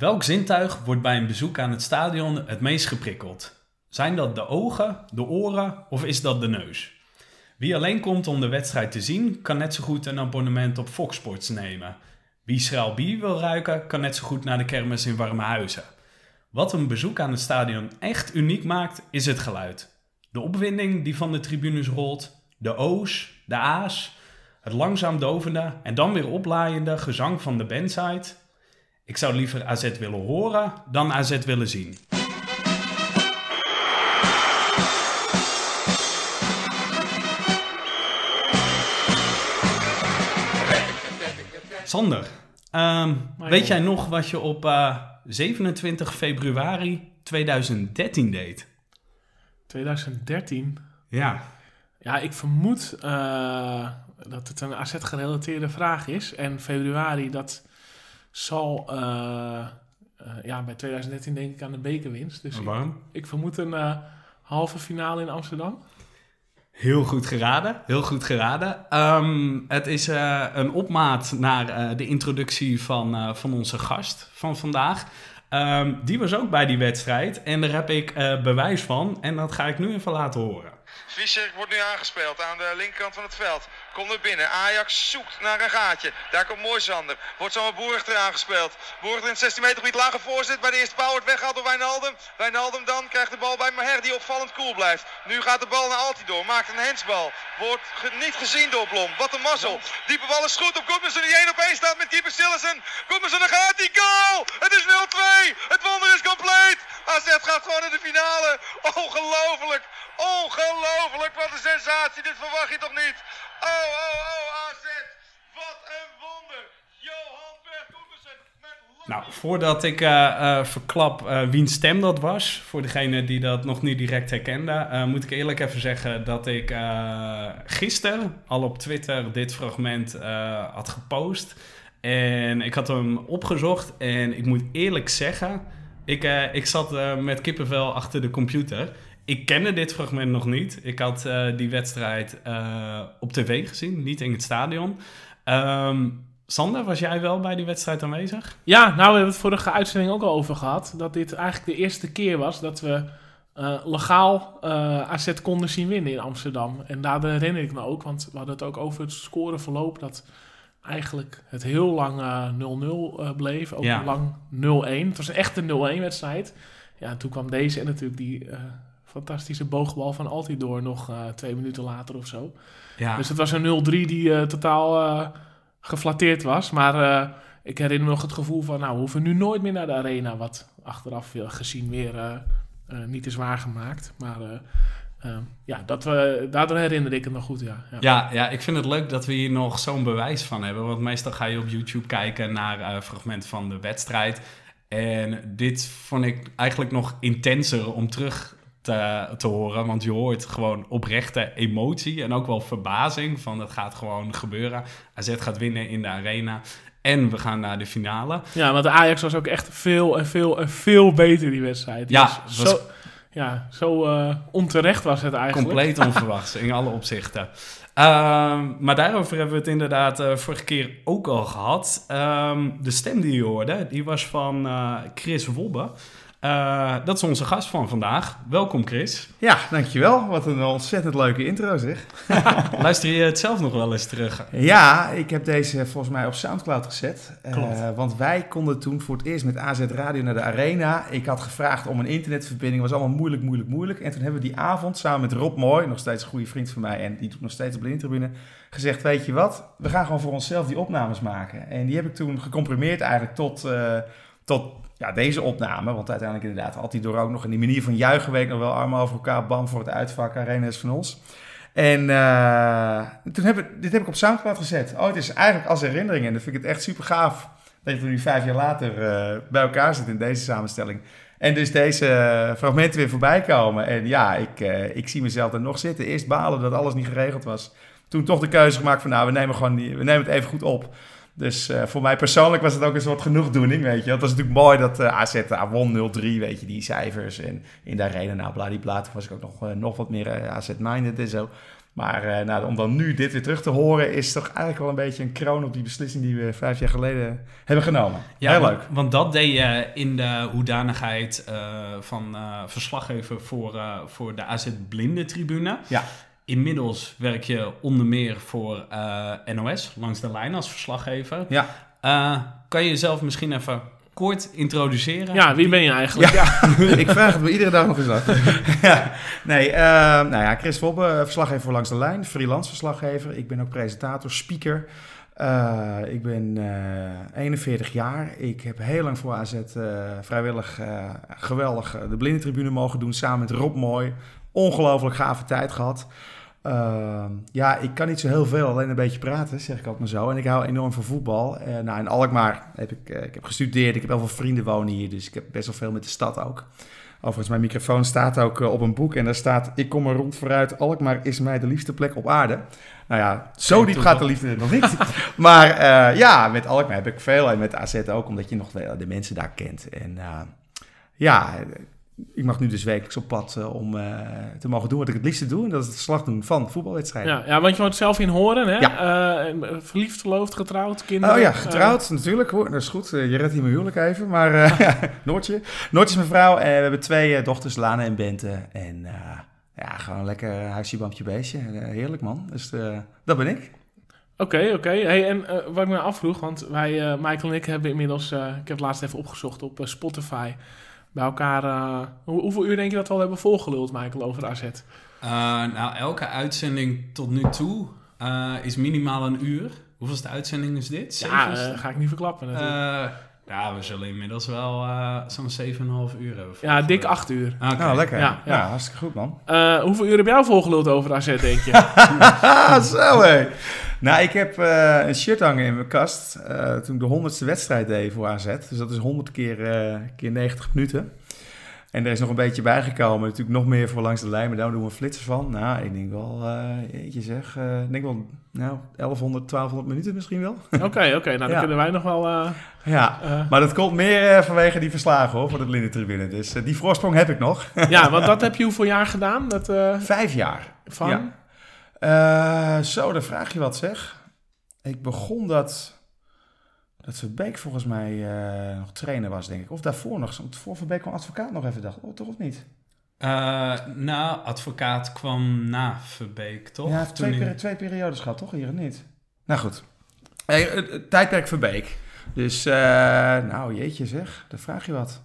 Welk zintuig wordt bij een bezoek aan het stadion het meest geprikkeld? Zijn dat de ogen, de oren of is dat de neus? Wie alleen komt om de wedstrijd te zien, kan net zo goed een abonnement op Fox Sports nemen. Wie schraal bier wil ruiken, kan net zo goed naar de kermis in Warmehuizen. Wat een bezoek aan het stadion echt uniek maakt, is het geluid. De opwinding die van de tribunes rolt, de O's, de A's, het langzaam dovende en dan weer oplaaiende gezang van de bandside. Ik zou liever AZ willen horen dan AZ willen zien. Sander, ehm, weet jij nog wat je op uh, 27 februari 2013 deed? 2013? Ja. Ja, ik vermoed uh, dat het een AZ-gerelateerde vraag is. En februari, dat zal uh, ja, bij 2013 denk ik aan de bekerwinst. Dus waarom? Ik, ik, vermoed een halve finale in Amsterdam. Heel goed geraden, heel goed geraden. Um, het is uh, een opmaat naar uh, de introductie van, uh, van onze gast van vandaag. Um, die was ook bij die wedstrijd en daar heb ik bewijs van en dat ga ik nu even laten horen. Fischer wordt nu aangespeeld aan de linkerkant van het veld. Komt er binnen. Ajax zoekt naar een gaatje. Daar komt Moisander. Wordt zomaar Boerichter aangespeeld. Boerichter in het 16 meter gebied. Lage voorzet. Bij de eerste paal wordt weggehaald door Wijnaldum. Wijnaldum dan krijgt de bal bij Maher die opvallend cool blijft. Nu gaat de bal naar Altidor. Maakt een hensbal. Wordt niet gezien door Blom. Wat een mazzel. Diepe bal is goed op Goodmanson die 1 op 1 staat met keeper Sillessen. Goodmanson dan gaat die goal. Het is 0-2. Het wonder is compleet. AZ gaat gewoon naar de finale. Ongelooflijk. Ongelooflijk. Wat een sensatie. Dit verwacht je toch niet. Oh, oh, oh, AZ. Wat een wonder. Johan Berg met Nou, voordat ik uh, uh, verklap uh, wiens stem dat was, voor degene die dat nog niet direct herkende, moet ik eerlijk even zeggen dat ik gisteren al op Twitter dit fragment had gepost. En ik had hem opgezocht en ik moet eerlijk zeggen, ik, ik zat met kippenvel achter de computer. Ik kende dit fragment nog niet. Ik had uh, die wedstrijd uh, op tv gezien, niet in het stadion. Um, Sander, was jij wel bij die wedstrijd aanwezig? Ja, nou, we hebben het vorige uitzending ook al over gehad. Dat dit eigenlijk de eerste keer was dat we uh, legaal AZ konden zien winnen in Amsterdam. En daar herinner ik me ook, want we hadden het ook over het scoreverloop. Dat eigenlijk het heel lang 0-0 bleef. Ook ja. lang 0-1. Het was echt een 0-1 wedstrijd. Ja, en toen kwam deze en natuurlijk die fantastische boogbal van Altidor nog uh, twee minuten later of zo. Ja. Dus het was een 0-3 die uh, totaal uh, geflatteerd was. Maar ik herinner me nog het gevoel van, nou, we hoeven nu nooit meer naar de arena. Wat achteraf gezien weer niet is waargemaakt. Maar ja, dat we, daardoor herinner ik het nog goed, ja. ja. Ja, ja, ik vind het leuk dat we hier nog zo'n bewijs van hebben. Want meestal ga je op YouTube kijken naar fragmenten van de wedstrijd. En dit vond ik eigenlijk nog intenser om terug te, te, horen. Want je hoort gewoon oprechte emotie en ook wel verbazing van het gaat gewoon gebeuren. AZ gaat winnen in de arena. En we gaan naar de finale. Ja, want de Ajax was ook echt veel en veel en veel beter die wedstrijd. Ja, dus was... zo, ja, zo uh, onterecht was het eigenlijk. Compleet onverwachts in alle opzichten. Uh, maar daarover hebben we het inderdaad uh, vorige keer ook al gehad. Uh, de stem die je hoorde, die was van uh, Chris Wobbe. Uh, dat is onze gast van vandaag. Welkom Chris. Ja, dankjewel. Wat een ontzettend leuke intro zeg. Luister je het zelf nog wel eens terug? Ja, ik heb deze volgens mij op Soundcloud gezet. Uh, want wij konden toen voor het eerst met AZ Radio naar de Arena. Ik had gevraagd om een internetverbinding. was allemaal moeilijk, moeilijk, moeilijk. En toen hebben we die avond samen met Rob Mooi, nog steeds een goede vriend van mij... en die doet nog steeds op de tribune, gezegd... weet je wat, we gaan gewoon voor onszelf die opnames maken. En die heb ik toen gecomprimeerd eigenlijk tot... Uh, tot ja, deze opname, want uiteindelijk inderdaad had hij door ook nog in die manier van juichen week nog wel armen over elkaar, bam voor het uitvak, arena is van ons. En uh, toen heb ik, dit heb ik op Soundcloud gezet. Oh, het is eigenlijk als herinnering en dan vind ik het echt super gaaf dat je nu vijf jaar later uh, bij elkaar zit in deze samenstelling. En dus deze uh, fragmenten weer voorbij komen. En ja, ik, ik zie mezelf er nog zitten. Eerst balen dat alles niet geregeld was. Toen toch de keuze gemaakt van nou, we nemen, gewoon die, we nemen het even goed op. Dus uh, voor mij persoonlijk was het ook een soort genoegdoening, weet je. Het was natuurlijk mooi dat uh, AZ won 0-3, weet je, die cijfers. En in de arena, nou, bladibla, toen was ik ook nog, nog wat meer AZ-minded en zo. Maar eh, nou, om dan nu dit weer terug te horen, is toch eigenlijk wel een beetje een kroon op die beslissing die we vijf jaar geleden hebben genomen. Ja, Heel want, leuk. Want dat deed je in de hoedanigheid eh, van eh, verslaggever voor, eh, voor de AZ Blinde Tribune. Ja. Inmiddels werk je onder meer voor eh, NOS, langs de lijn als verslaggever. Ja. Eh, kan je jezelf misschien even kort introduceren? Ja, wie ben je eigenlijk? Ja, ik vraag het me iedere dag nog eens af. ja, nee, eh, nou ja, Chris Wobbe, verslaggever voor Langs de Lijn, freelance verslaggever. Ik ben ook presentator, speaker. Eh, ik ben eh 41 jaar. Ik heb heel lang voor AZ eh, vrijwillig eh, geweldig de blindentribune mogen doen samen met Rob Mooi. Ongelooflijk gave tijd gehad. Eh, ja, ik kan niet zo heel veel, alleen een beetje praten, zeg ik altijd maar zo. En ik hou enorm van voetbal. Eh, nou, in Alkmaar heb ik, eh, ik heb gestudeerd. Ik heb heel veel vrienden wonen hier, dus ik heb best wel veel met de stad ook. Overigens, mijn microfoon staat ook eh, op een boek en daar staat... Ik kom er rond vooruit, Alkmaar is mij de liefste plek op aarde. Nou ja, zo diep gaat de liefde nog niet. maar ja, met Alkmaar heb ik veel en met AZ ook, omdat je nog de, de mensen daar kent. En ja, ik mag nu dus wekelijks op pad eh, om eh, te mogen doen wat ik het liefste doe. En dat is het verslag doen van voetbalwedstrijden. Ja, ja, want je woont zelf in Horen, hè? Ja. Eh, verliefd, verloofd, getrouwd, kinderen. Oh ja, getrouwd natuurlijk. Hoor. Dat is goed. Je redt hier mijn huwelijk even. Maar Noortje. Noortje is mijn vrouw. En we hebben twee dochters, Lana en Bente. En ja, gewoon lekker huisje, bampje, beestje. Heerlijk man. Dus dat ben ik. Oké, oké. Hey, en wat ik me afvroeg, want wij, Michael en ik, hebben inmiddels, ik heb het laatst even opgezocht op Spotify, bij elkaar, eh, hoe- hoeveel uur denk je dat we al hebben volgeluld, Michael, over AZ? Eh, nou, elke uitzending tot nu toe eh, is minimaal een uur. Hoeveelste uitzending is dit? Ja, ga ik niet verklappen natuurlijk. Ja, we zullen inmiddels wel eh, zo'n 7,5 uur hebben. ja, dik acht uur. Oké. Nou, lekker. Ja, Ja, ja. hartstikke goed man. Eh, hoeveel uur heb jij al volgeluld over AZ, denk je? Ah, zo hé. Nou, ik heb eh, een shirt hangen in mijn kast eh, toen ik de honderdste wedstrijd deed voor AZ. Dus dat is 100 keer, keer 90 minuten. En er is nog een beetje bijgekomen. Natuurlijk nog meer voor langs de lijn, maar daar doen we flitsers van. Nou, ik denk wel, eh jeetje zeg, eh, ik denk wel, nou, 1100, 1200 minuten misschien wel. Oké, oké. nou, dan Ja. kunnen wij nog wel... eh, Ja, maar dat komt meer vanwege die verslagen hoor, voor de blinde tribune. Dus die voorsprong heb ik nog. ja, want dat heb je hoeveel jaar gedaan? Dat, Vijf jaar. van? Ja. Zo, dan vraag je wat zeg. Ik begon dat... Dat Verbeek volgens mij eh, nog trainer was, denk ik. Of daarvoor nog. Want voor Verbeek kwam advocaat nog even, dacht oh, toch of niet? Eh, nou, advocaat kwam na Verbeek, toch? ja, hij heeft Toen twee, peri- twee periodes gehad, toch? Hier en niet. Nou goed. Hey, het- het tijdperk Verbeek. Dus, eh, nou jeetje zeg, dan vraag je wat.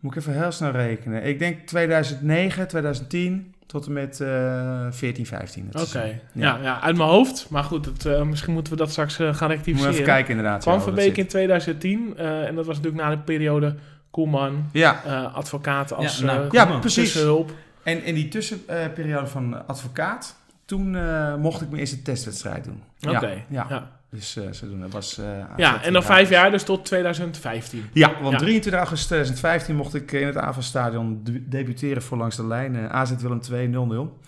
Moet ik even heel snel rekenen. Ik denk 2009, 2010 tot en met eh 14, 15. Oké, is- ja. Ja, uit mijn hoofd. Maar goed, het, eh, misschien moeten we dat straks eh, gaan Moet rectificeren. even kijken inderdaad. ja, Verbeek zit. in 2010. eh, en dat was natuurlijk na de periode Koeman, Ja, eh, advocaat als Ja, nou, eh, ja precies. tussenhulp. En in die tussenperiode van advocaat, toen eh, mocht ik mijn eerste testwedstrijd doen. Oké, Ja, ja. Ja. Dus eh doen. Dat was, eh, Ja, en dan vijf jaar, dus tot 2015. Ja, want Ja. 23 augustus 2015 mocht ik in het Avenstadion de- debuteren voor Langs de Lijn. eh, AZ Willem 2 0-0.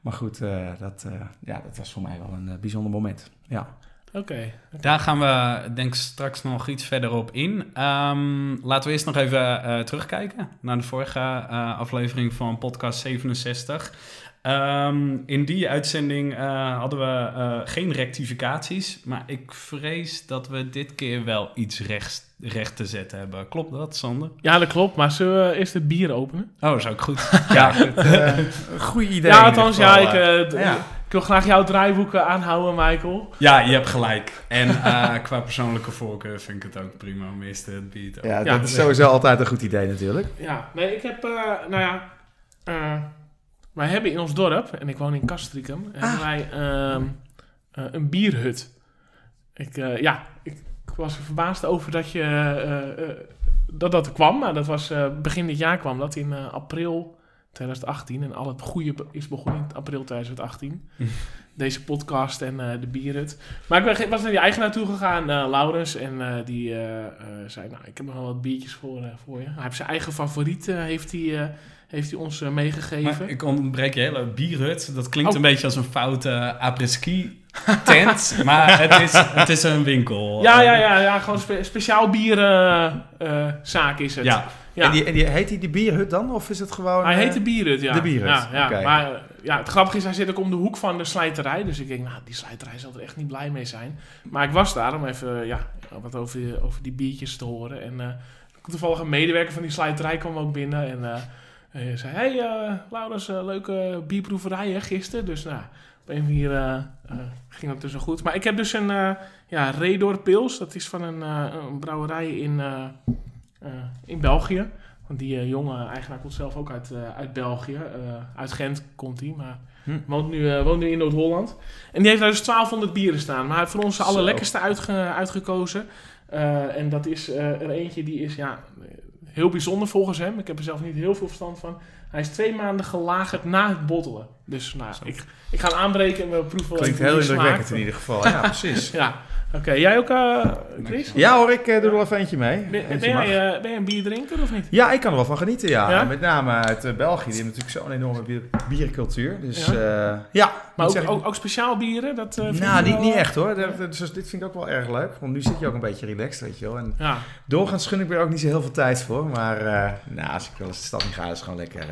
Maar goed, eh, dat, eh, ja, dat was voor mij wel een bijzonder moment. Ja. Oké. Daar gaan we denk ik straks nog iets verder op in. Ehm, laten we eerst nog even eh, terugkijken naar de vorige eh, aflevering van podcast 67. Ehm, in die uitzending eh, hadden we eh, geen rectificaties, maar ik vrees dat we dit keer wel iets rechts, recht te zetten hebben. Klopt dat, Sander? Ja, dat klopt. Maar zullen we eerst het bier openen? Oh, dat is ook goed. Ja, het, eh, een goed idee. ja, althans, ja, ik, eh. eh, d- ja. ik wil graag jouw draaiboeken aanhouden, Michael. Ja, je hebt gelijk. En eh, qua persoonlijke voorkeur vind ik het ook prima om eerst het beat te ja, Ja. dat is sowieso altijd een goed idee natuurlijk. Ja, nee, ik heb, eh, nou ja, eh, wij hebben in ons dorp, en ik woon in Castricum, Ah. hebben wij ehm, eh, een bierhut. Ik, eh, ja, ik, was er verbaasd over dat je, eh, dat dat er kwam, maar dat was begin dit jaar kwam dat in april 2018 en al het goede is begonnen in april 2018. Hm. Deze podcast en de bierhut. Maar ik ben, was naar die eigenaar toe gegaan, Laurens, en die zei, nou, ik heb nog wel wat biertjes voor, voor je. Hij heeft zijn eigen favoriet, heeft hij, heeft hij ons eh, meegegeven. Maar ik ontbreek je hele bierhut. Dat klinkt Oh. een beetje als een foute apres-ski tent. maar het is, het is een winkel. ja, ja, ja, ja, gewoon spe- speciaal bierzaak is het. Ja, Ja. En, die, en die, heet die de bierhut dan? Of is het gewoon... Hij eh, heet de bierhut, ja. de bierhut, Ja, ja. oké. Maar ja, het grappige is, hij zit ook om de hoek van de slijterij. Dus ik denk, nou, die slijterij zal er echt niet blij mee zijn. Maar ik was daar om even ja, wat over, over die biertjes te horen. En uh, toevallig een medewerker van die slijterij kwam ook binnen. En uh, hij zei, hey uh, Laurens, leuke bierproeverijen gisteren. Dus nou, op een manier ging het dus zo goed. Maar ik heb dus een ja, Redor Pils. Dat is van een, een brouwerij in, in België. Want die jonge eigenaar komt zelf ook uit, uit België. Uit Gent komt hij, maar hm. woont, nu, woont nu in Noord-Holland. En die heeft daar dus 1200 bieren staan. Maar hij heeft voor ons de allerlekkerste uitge uitgekozen. en dat is er eentje die is ja, heel bijzonder volgens hem. Ik heb er zelf niet heel veel verstand van. Hij is twee maanden gelagerd na het bottelen. Dus nou, ik, ik ga hem aanbreken en we proeven Klinkt heel indrukwekkend in ieder geval. Ja, precies. ja. Oké, jij ook, uh, Chris? Ja hoor, ik uh, doe er wel even eentje mee. Ben, ben, jij, uh, ben jij een bierdrinker of niet? Ja, ik kan er wel van genieten, ja. ja? Met name uit België, die hebben natuurlijk zo'n enorme bier, biercultuur. Dus ja, ja Maar ook, ook, ook, speciaal bieren? Dat, nou, niet, niet echt hoor. Dat, dus dit vind ik ook wel erg leuk. Want nu zit je ook een beetje relaxed, weet je wel. En ja. doorgaans gun ik er ook niet zo heel veel tijd voor. Maar nou, als ik wel eens de stad in ga, is het gewoon lekker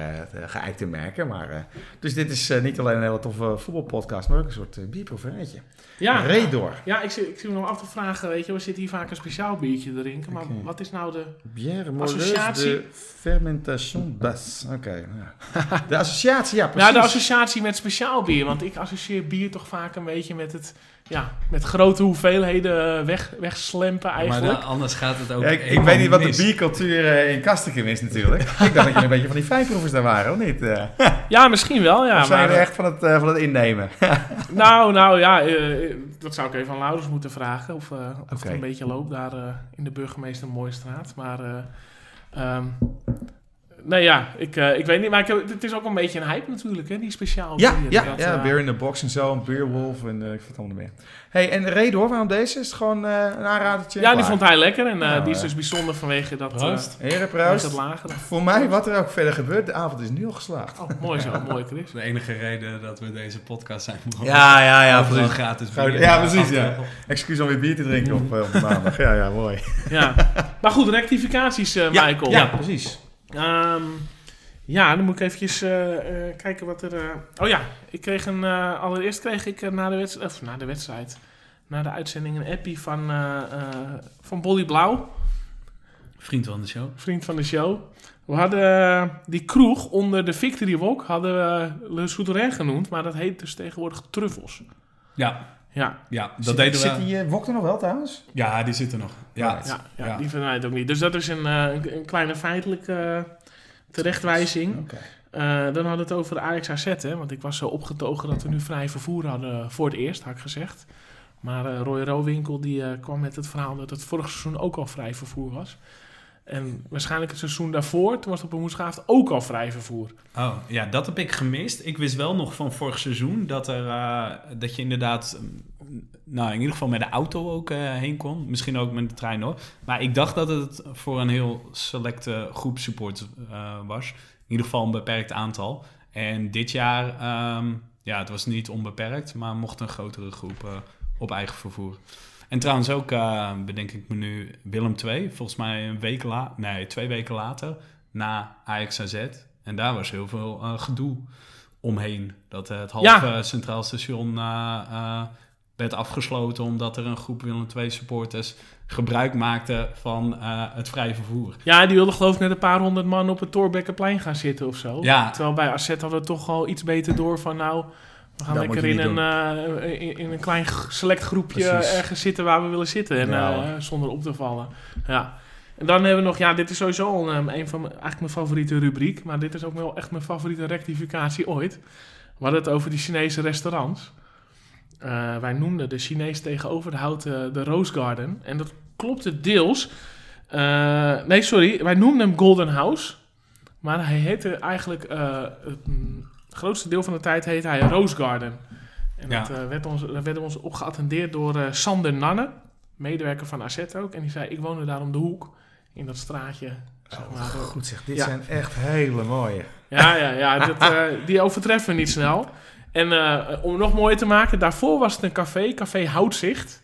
geëikt te merken. Maar, dus dit is niet alleen een hele toffe voetbalpodcast, maar ook een soort bierproeveretje. Ja, Redor. Ja, ik, ik zit me nog af te vragen, weet je, we zitten hier vaak een speciaal biertje te drinken, maar okay. wat is nou de Bière associatie? de fermentation basse. Oké, okay, ja. De associatie, ja, precies. Ja, de associatie met speciaal bier, want ik associeer bier toch vaak een beetje met het, ja, met grote hoeveelheden weg, wegslempen eigenlijk. Maar anders gaat het ook ja, ik, ik weet niet wat de biercultuur uh, in Kastikum is natuurlijk. ik dacht dat je een beetje van die fijnproevers daar waren, of niet? Uh. Ja, misschien wel, ja. Of zijn maar, er echt van het, uh, van het innemen? nou, nou ja, dat zou ik even aan Laurens moeten vragen. Of, uh, of okay. het een beetje loopt daar uh, in de burgemeester Mooistraat. Maar uh, um, Nee, ja, ik, uh, ik weet niet, maar ik heb, het is ook een beetje een hype natuurlijk, hè, die speciaal Ja, bier, ja, dat, ja, uh, beer in the box en zo, een beerwolf en uh, ik vind het allemaal meer. hey, en de reden hoor, waarom deze? Is het gewoon een aanradertje? Ja, die vond hij lekker en nou, die is dus bijzonder vanwege dat... Proost. Heren, proost. lager. Voor mij, wat er ook verder gebeurt, de avond is nu al geslaagd. Oh, mooi zo, mooi Chris. De enige reden dat we deze podcast zijn begonnen. Ja, ja, ja. Precies. gratis bier. Ja, precies, ja. Excuus om weer bier te drinken op, op maandag. Ja, ja, mooi. Ja, maar goed, rectificaties, Michael. Ja, precies. Um, ja, dan moet ik eventjes uh, uh, kijken wat er... Uh... Oh ja, ik kreeg een... allereerst kreeg ik na, de wedstrijd, of na de wedstrijd... Na de uitzending een appie van, van Bolly Blauw. Vriend van de show. Vriend van de show. We hadden die kroeg onder de Victory Walk... hadden we Le Souterrain genoemd. Maar dat heet dus tegenwoordig Truffels. Ja. Ja, ja dat zit, deden we. Zit die wok er nog wel trouwens? Ja, die zit er nog. Ja, ja, ja, ja. die het ook niet. Dus dat is een, een kleine feitelijke terechtwijzing. Okay. Uh, dan hadden we het over de Ajax AZ, hè, want ik was zo opgetogen dat we nu vrij vervoer hadden voor het eerst, had ik gezegd. Maar uh, Roy Rowinkel die, uh, kwam met het verhaal dat het vorig seizoen ook al vrij vervoer was. En waarschijnlijk het seizoen daarvoor, toen was het op woensdagavond ook al vrij vervoer. Oh, ja, dat heb ik gemist. Ik wist wel nog van vorig seizoen dat, er, dat je inderdaad nou, in ieder geval met de auto ook uh, heen kon. Misschien ook met de trein hoor. Maar ik dacht dat het voor een heel selecte groep support uh, was. In ieder geval een beperkt aantal. En dit jaar, um, ja, het was niet onbeperkt, maar mocht een grotere groep op eigen vervoer. En trouwens ook, bedenk ik me nu, Willem 2, volgens mij een week later, nee, twee weken later, na Ajax AZ. En daar was heel veel gedoe omheen. Dat het halve ja. Centraal Station werd afgesloten omdat er een groep Willem II supporters gebruik maakte van uh, het vrije vervoer. Ja, die wilden geloof ik met een paar honderd man op het Torbekkenplein gaan zitten of zo. Ja. Terwijl bij AZ hadden we toch al iets beter door van nou... We gaan lekker in een, uh, in, in, een klein select groepje Precies. ergens zitten waar we willen zitten. En, ja. uh, zonder op te vallen. Ja. En dan hebben we nog, ja, dit is sowieso een, een van mijn, eigenlijk mijn favoriete rubriek. Maar dit is ook wel echt mijn favoriete rectificatie ooit. We hadden het over die Chinese restaurants. Uh, wij noemden de Chinees tegenover de houten de Rose Garden. En dat klopte deels. Nee, sorry. Wij noemden hem Golden House. Maar hij heette eigenlijk... Uh, het grootste deel van de tijd heette hij Rose Garden. En ja. dat werd ons, daar werden we ons op geattendeerd door Sander Nanne. Medewerker van AZ ook. En die zei, ik woonde daar om de hoek. In dat straatje. Zeg maar. Oh, goed zeg, dit ja. zijn echt hele mooie. Ja, ja, ja. Dat, die overtreffen we niet snel. En uh, om nog mooier te maken, daarvoor was het een café, Café Houtzicht.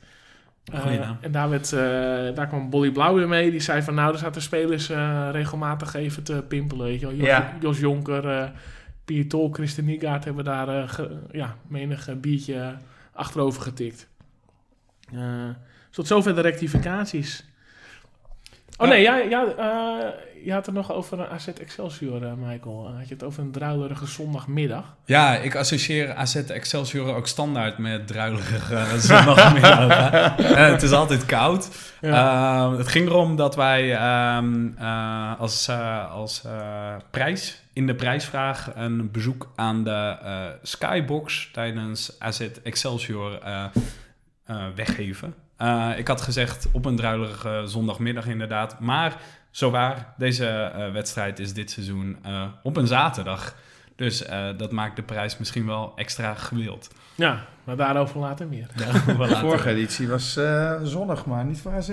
Uh, en daar, werd, uh, daar kwam Bolly Blauw weer mee. Die zei van nou, er zaten spelers regelmatig even te pimpelen. Weet je wel. Jos, ja. Jos Jonker, Pietol, Christen Niegaard hebben daar eh, ge- ja, menig eh, biertje achterover getikt. Eh, tot zover de rectificaties. Oh nee, ja, ja, eh, je had het nog over een AZ Excelsior, eh, Michael. Eh, had je het over een druilerige zondagmiddag? Ja, ik associeer AZ Excelsior ook standaard met druilige uh, zondagmiddag. het is altijd koud. Ehm, het ging erom dat wij ehm, eh, als, als prijs, in de prijsvraag, een bezoek aan de Skybox tijdens AZ Excelsior weggeven. Eh, ik had gezegd op een druilige zondagmiddag inderdaad. Maar zowaar, deze eh, wedstrijd is dit seizoen eh, op een zaterdag. Dus eh, dat maakt de prijs misschien wel extra gewild. Ja, maar daarover later meer. Ja, De vorige editie was eh, zonnig, maar niet voor AZ.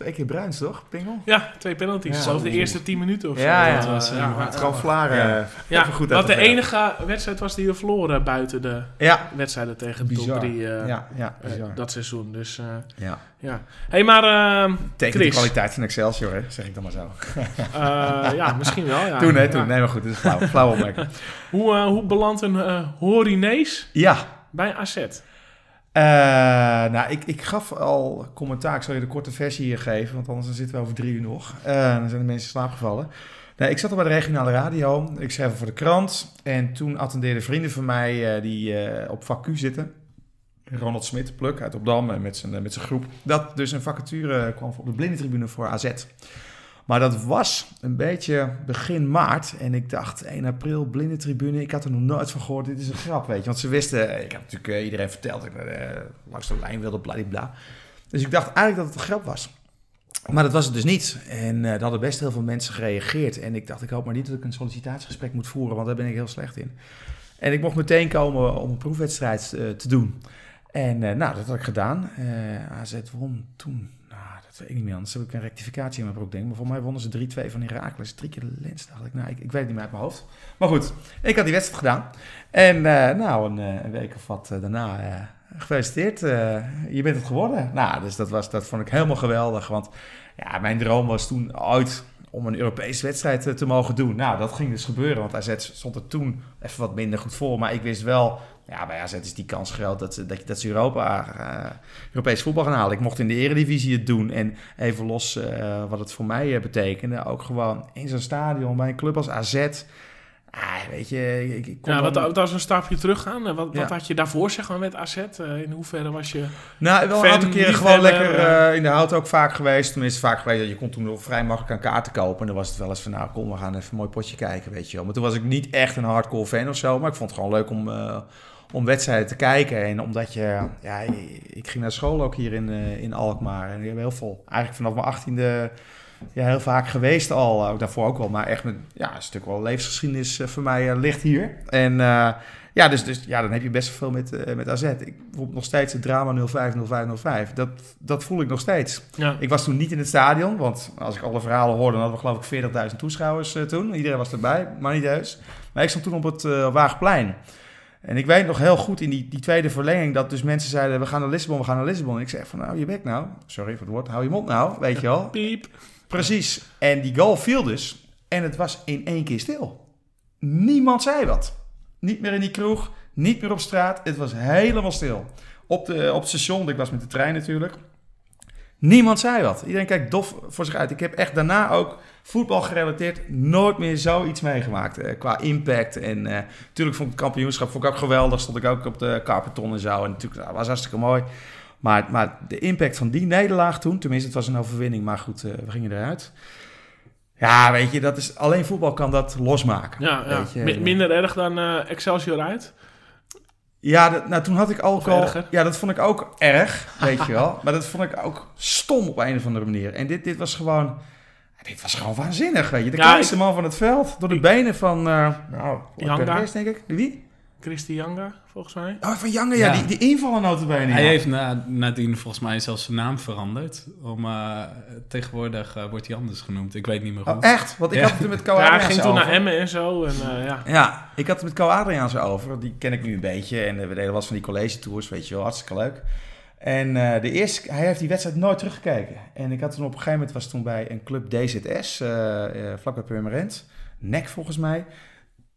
Eh. twee keer bruins, toch, Pingel? Ja, twee penalties. Ja. Zelfs de eerste tien minuten of zo. Ja, ja. Dat Het was, eh, ja, maar. Ja. eh, ja, even goed wat de enige wedstrijd was die we verloren buiten de Ja, wedstrijden tegen de top bizar. 3 ja, ja, eh, dat seizoen. Dus eh, ja. ja. hey, maar ehm, Tegen de kwaliteit van Excelsior, hè, zeg ik dan maar zo. eh, ja, misschien wel. Ja. toen, hè, toen. Ja. Nee, maar goed, dit is flauw, flauw opmerking. Hoe, eh, hoe belandt een eh Horinees Ja, bij AZ? Eh, nou, ik, ik gaf al commentaar. Ik zal je de korte versie hier geven, want anders dan zitten we over drie uur nog. Eh, dan zijn de mensen in slaap gevallen. Nee, ik zat al bij de regionale radio. Ik schreef voor de krant. En toen attendeerden vrienden van mij eh, die op vak Q zitten. Ronald Smit, Pluk uit Opdam, met zijn, met zijn groep. Dat dus een vacature kwam op de blindentribune voor AZ. Maar dat was een beetje begin maart. En ik dacht, 1 april, blindentribune. Ik had er nog nooit van gehoord. Dit is een grap, weet je. Want ze wisten, ik heb natuurlijk eh, iedereen verteld dat ik eh, langs de lijn wilde, bladibla. Dus ik dacht eigenlijk dat het een grap was. Maar dat was het dus niet. En eh er hadden best heel veel mensen gereageerd. En ik dacht, ik hoop maar niet dat ik een sollicitatiegesprek moet voeren, want daar ben ik heel slecht in. En ik mocht meteen komen om een proefwedstrijd te doen. En nou, dat had ik gedaan. AZ won toen, weet ik niet meer. Anders heb ik een rectificatie in mijn broek, denk. Maar voor mij wonnen ze 3-2 van Heracles. Drie keer de lens, dacht ik. Nou, ik, weet het niet meer uit mijn hoofd. Maar goed, ik had die wedstrijd gedaan. En eh, nou, een, eh, een week of wat eh, daarna, eh, gefeliciteerd. je bent het geworden. Nou, dus dat, was, dat vond ik helemaal geweldig. Want ja, mijn droom was toen ooit om een Europese wedstrijd te mogen doen. Nou, dat ging dus gebeuren, want AZ stond er toen even wat minder goed voor. Maar ik wist wel, ja, bij AZ is die kans groot dat, ze- dat, je- dat ze Europa, eh, Europees voetbal gaan halen. Ik mocht in de eredivisie het doen. En even los eh, wat het voor mij eh, betekende, ook gewoon in zo'n stadion bij een club als AZ. Ah, weet je, ik, ik kon Ja, wat, als we een stapje teruggaan. Wat, wat Ja. had je daarvoor zeg maar, met AZ? In hoeverre was je... Nou, wel een aantal keren gewoon lekker in de hout ook vaak geweest. Tenminste, vaak geweest. Je kon toen nog vrij makkelijk aan kaarten kopen. En dan was het wel eens van, nou kom, we gaan even een mooi potje kijken, weet je wel. Maar toen was ik niet echt een hardcore fan of zo. Maar ik vond het gewoon leuk om, om wedstrijden te kijken. En omdat je, ja, ik ging naar school ook hier in, eh, in Alkmaar. En ik heb heel veel, eigenlijk vanaf mijn achttiende, ja, heel vaak geweest al. Ook daarvoor ook wel. Maar echt met, ja, een stuk wel levensgeschiedenis eh, voor mij eh, ligt hier. En... ja, dus, dus ja, dan heb je best veel met, met AZ. Ik bijvoorbeeld nog steeds het drama 05, 05, 05. Dat, dat voel ik nog steeds. Ja. Ik was toen niet in het stadion, want als ik alle verhalen hoorde, dan hadden we geloof ik 40.000 toeschouwers toen. Iedereen was erbij, maar niet heus. Maar ik stond toen op het Waagplein. En ik weet nog heel goed in die, die tweede verlenging dat dus mensen zeiden, we gaan naar Lissabon, we gaan naar Lissabon. En ik zei van, nou, je bek nou. Sorry voor het woord, hou je mond nou, weet je wel. Piep. Precies. En die goal viel dus. En het was in één keer stil. Niemand zei wat. Niet meer in die kroeg, niet meer op straat. Het was helemaal stil. Op, de, op het station, ik was met de trein natuurlijk. Niemand zei wat. Iedereen kijkt dof voor zich uit. Ik heb echt daarna ook voetbal gerelateerd nooit meer zoiets meegemaakt. eh, qua impact. En eh, natuurlijk vond ik het kampioenschap vond ik ook geweldig. Stond ik ook op de carpeton en zo. En natuurlijk, dat was hartstikke mooi. Maar, maar de impact van die nederlaag toen, tenminste het was een overwinning, maar goed, eh, we gingen eruit. Ja, weet je, dat is, alleen voetbal kan dat losmaken. Ja, ja. Weet je, Mi- eh, minder erg dan eh, Excelsior uit. Ja, dat, nou toen had ik Of al... Ja, dat vond ik ook erg, weet je wel. Maar dat vond ik ook stom op een of andere manier. En dit, dit was gewoon... Dit was gewoon waanzinnig, weet je. De Ja, kleinste man van het veld, door de ik- benen van... eh nou. Perez, denk ik. Wie? Christy Janga, volgens mij. Oh, van Jange, ja. Ja. Die, die invallen notabene. Hij ja. heeft na, nadien volgens mij zelfs zijn naam veranderd. Om, eh, tegenwoordig eh, wordt hij anders genoemd. Ik weet niet meer hoe. Oh, echt? Want ik Ja. had het er met Ko Ja, hij Adriaanse ging toen over. naar Emmen en zo. En, eh, ja. Ja, ik had het met Ko Adriaanse over. Die ken ik nu een beetje. En we deden wat van die college tours, weet je wel. Hartstikke leuk. En eh, de eerste, hij heeft die wedstrijd nooit teruggekeken. En ik had toen op een gegeven moment, was toen bij een club DZS, vlak bij Purmerend. NEC volgens mij.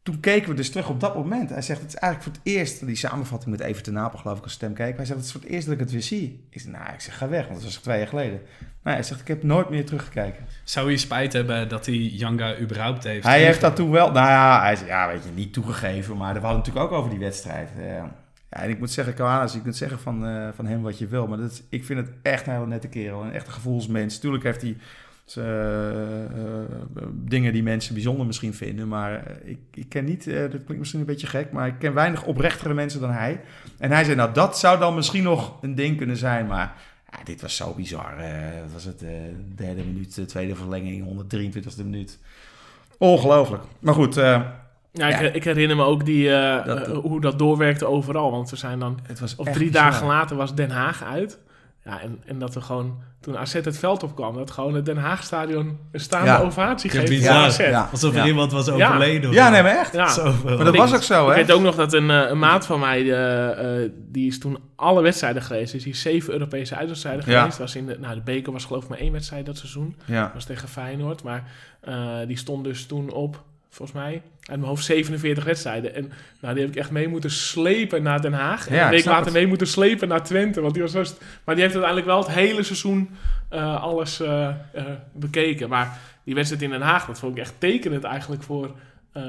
Toen keken we dus terug op dat moment. Hij zegt, het is eigenlijk voor het eerst, die samenvatting met Even ten Napel geloof ik als stem keek. Hij zegt, het is voor het eerst dat ik het weer zie. Ik zeg, nou, ik zeg, ga weg, want dat was twee jaar geleden. Maar hij zegt, ik heb nooit meer teruggekeken. Zou je spijt hebben dat hij Janga überhaupt heeft? Hij heeft dat toen wel, nou ja, hij zei, ja, weet je, niet toegegeven. Maar we hadden natuurlijk ook over die wedstrijd. Ja, en ik moet zeggen, Koalas, je kunt zeggen van, uh, van hem wat je wil. Maar dat ik vind het echt een hele nette kerel. Een echte gevoelsmens. Tuurlijk heeft hij uh, dingen die mensen bijzonder misschien vinden. Maar ik, ik ken niet, dat klinkt misschien een beetje gek, maar ik ken weinig oprechtere mensen dan hij. En hij zei, nou dat zou dan misschien nog een ding kunnen zijn, maar ja, dit was zo bizar. dat was het derde minuut, de tweede verlenging, 123e minuut. Ongelooflijk. Maar goed, ja, ik, ik, herinner me ook die, uh, hoe dat doorwerkte overal. Want we zijn dan, het was of drie dagen later was Den Haag uit. Ja, en, en dat we gewoon, toen AZ het veld opkwam, dat gewoon het Den Haag-stadion een staande ja. ovatie geeft. Ja, ja. Alsof er iemand was overleden. Ja, nee, maar echt. Ja. Maar dat was ook zo, hè? Ik weet ook nog dat een, een maat van mij, uh, die is toen alle wedstrijden geweest. Dus die is zeven Europese uitwedstrijden geweest. Was in de, nou, de beker was geloof ik maar één wedstrijd dat seizoen. Ja. was tegen Feyenoord. Maar die stond dus toen op volgens mij, uit mijn hoofd 47 wedstrijden. En nou, die heb ik echt mee moeten slepen naar Den Haag. En een week later mee moeten slepen naar Twente. Want die was maar die heeft uiteindelijk wel het hele seizoen uh, alles uh, uh, bekeken. Maar die wedstrijd in Den Haag, dat vond ik echt tekenend eigenlijk voor uh,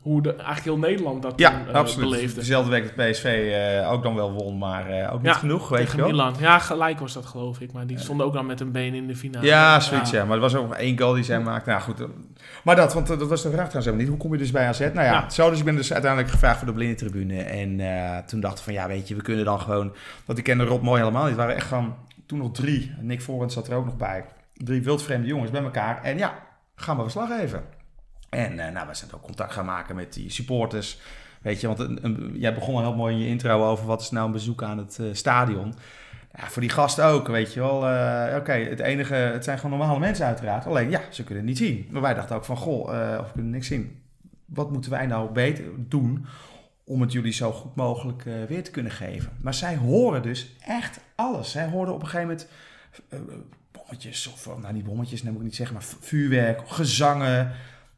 hoe de, eigenlijk heel Nederland dat ja, toen, uh, absoluut. beleefde. Dezelfde week dat PSV uh, ook dan wel won, maar ook niet ja, genoeg, weet je wel. Milan. Ja, gelijk was dat geloof ik, maar die stonden ook dan met een been in de finale. Ja, zoiets ja. ja. Maar er was ook nog één goal die zij maakte. Nou goed, maar dat, want dat was de vraag trouwens niet. Hoe kom je dus bij AZ? Nou ja, zo dus ik ben dus uiteindelijk gevraagd voor de blinde tribune. En toen dacht ik van ja, weet je, we kunnen dan gewoon... Want ik kende Rob mooi helemaal niet. Het waren echt gewoon toen nog drie. Nick Forens zat er ook nog bij. Drie wildvreemde jongens bij elkaar. En ja, gaan we verslag even. En uh, nou, we zijn ook contact gaan maken met die supporters. Weet je, want jij begon al heel mooi in je intro over wat is nou een bezoek aan het uh, stadion. Ja, voor die gasten ook, weet je wel. Uh, Oké, het enige, het zijn gewoon normale mensen uiteraard. Alleen, ja, ze kunnen het niet zien. Maar wij dachten ook van, goh, of kunnen niks zien. Wat moeten wij nou beter doen om het jullie zo goed mogelijk weer te kunnen geven? Maar zij horen dus echt alles. Zij hoorden op een gegeven moment bommetjes, of nou niet bommetjes, neem ik niet zeggen, maar vuurwerk, gezangen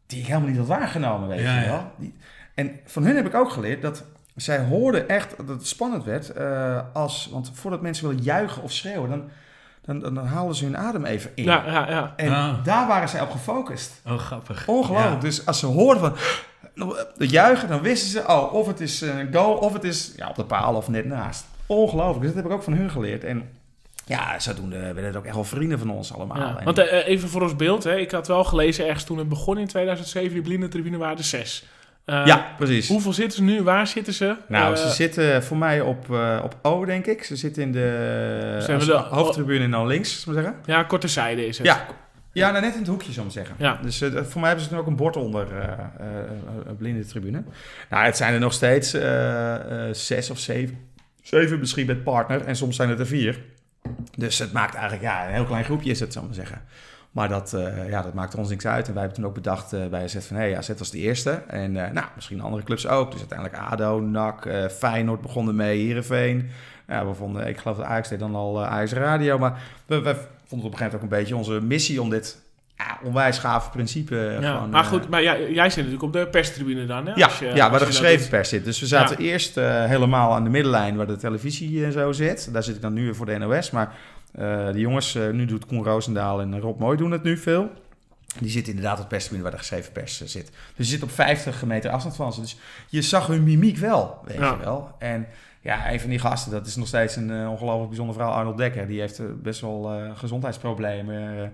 die ik helemaal niet had waargenomen, weet je wel. Die, en van hun heb ik ook geleerd dat zij hoorden echt dat het spannend werd. Uh, als, want voordat mensen willen juichen of schreeuwen, dan, dan, dan, haalden ze hun adem even in. Ja, ja, ja. En ah. daar waren zij op gefocust. Oh, grappig. Ongelooflijk. Dus als ze hoorden van het juichen, dan wisten ze, oh, of het is een goal, of het is ja, op de paal of net naast. Ongelooflijk. Dus dat heb ik ook van hun geleerd. En ja, zodoende werden het ook echt wel vrienden van ons allemaal. Ja, want uh, even voor ons beeld, hè, ik had wel gelezen ergens toen het begon in 2007, die blinde tribune waren er zes. Uh, ja, precies. Hoeveel zitten ze nu? Waar zitten ze? Nou, uh, ze zitten voor mij op, uh, op O, denk ik. Ze zitten in de, de hoofdtribune en dan links, zou zeggen. Ja, korte zijde is het. Ja, ja nou, net in het hoekje, zou ik zeggen. Ja. Dus voor mij hebben ze nu ook een bord onder een blinde tribune. Nou, het zijn er nog steeds zes of zeven. Zeven misschien met partner en soms zijn het er vier. Dus het maakt eigenlijk, ja, een heel klein groepje is het, zou maar zeggen. Maar dat, uh, ja, dat maakt ons niks uit. En wij hebben toen ook bedacht uh, bij AZ van... hé, hey, AZ was de eerste. En uh, nou, misschien andere clubs ook. Dus uiteindelijk ADO, NAC, Feyenoord begonnen mee, Heerenveen. Ja, ik geloof dat Ajax deed dan al Ajax Radio. Maar we, we vonden het op een gegeven moment ook een beetje onze missie... om dit ja, onwijs gaaf principe. Ja, gewoon, maar goed, maar ja, jij zit natuurlijk op de perstribune dan, hè? Ja, je, ja waar de geschreven pers zit. Dus we zaten ja. eerst uh, helemaal aan de middenlijn waar de televisie en zo zit. Daar zit ik dan nu weer voor de NOS. Maar uh, de jongens, uh, nu doet Koen Roosendaal en Rob Mooi doen het nu veel. Die zitten inderdaad op de perstribune waar de geschreven pers zit. Dus je zit op 50 meter afstand van ze. Dus je zag hun mimiek wel, weet ja. je wel. En ja, een van die gasten, dat is nog steeds een ongelooflijk bijzondere vrouw, Arnold Dekker. Die heeft best wel gezondheidsproblemen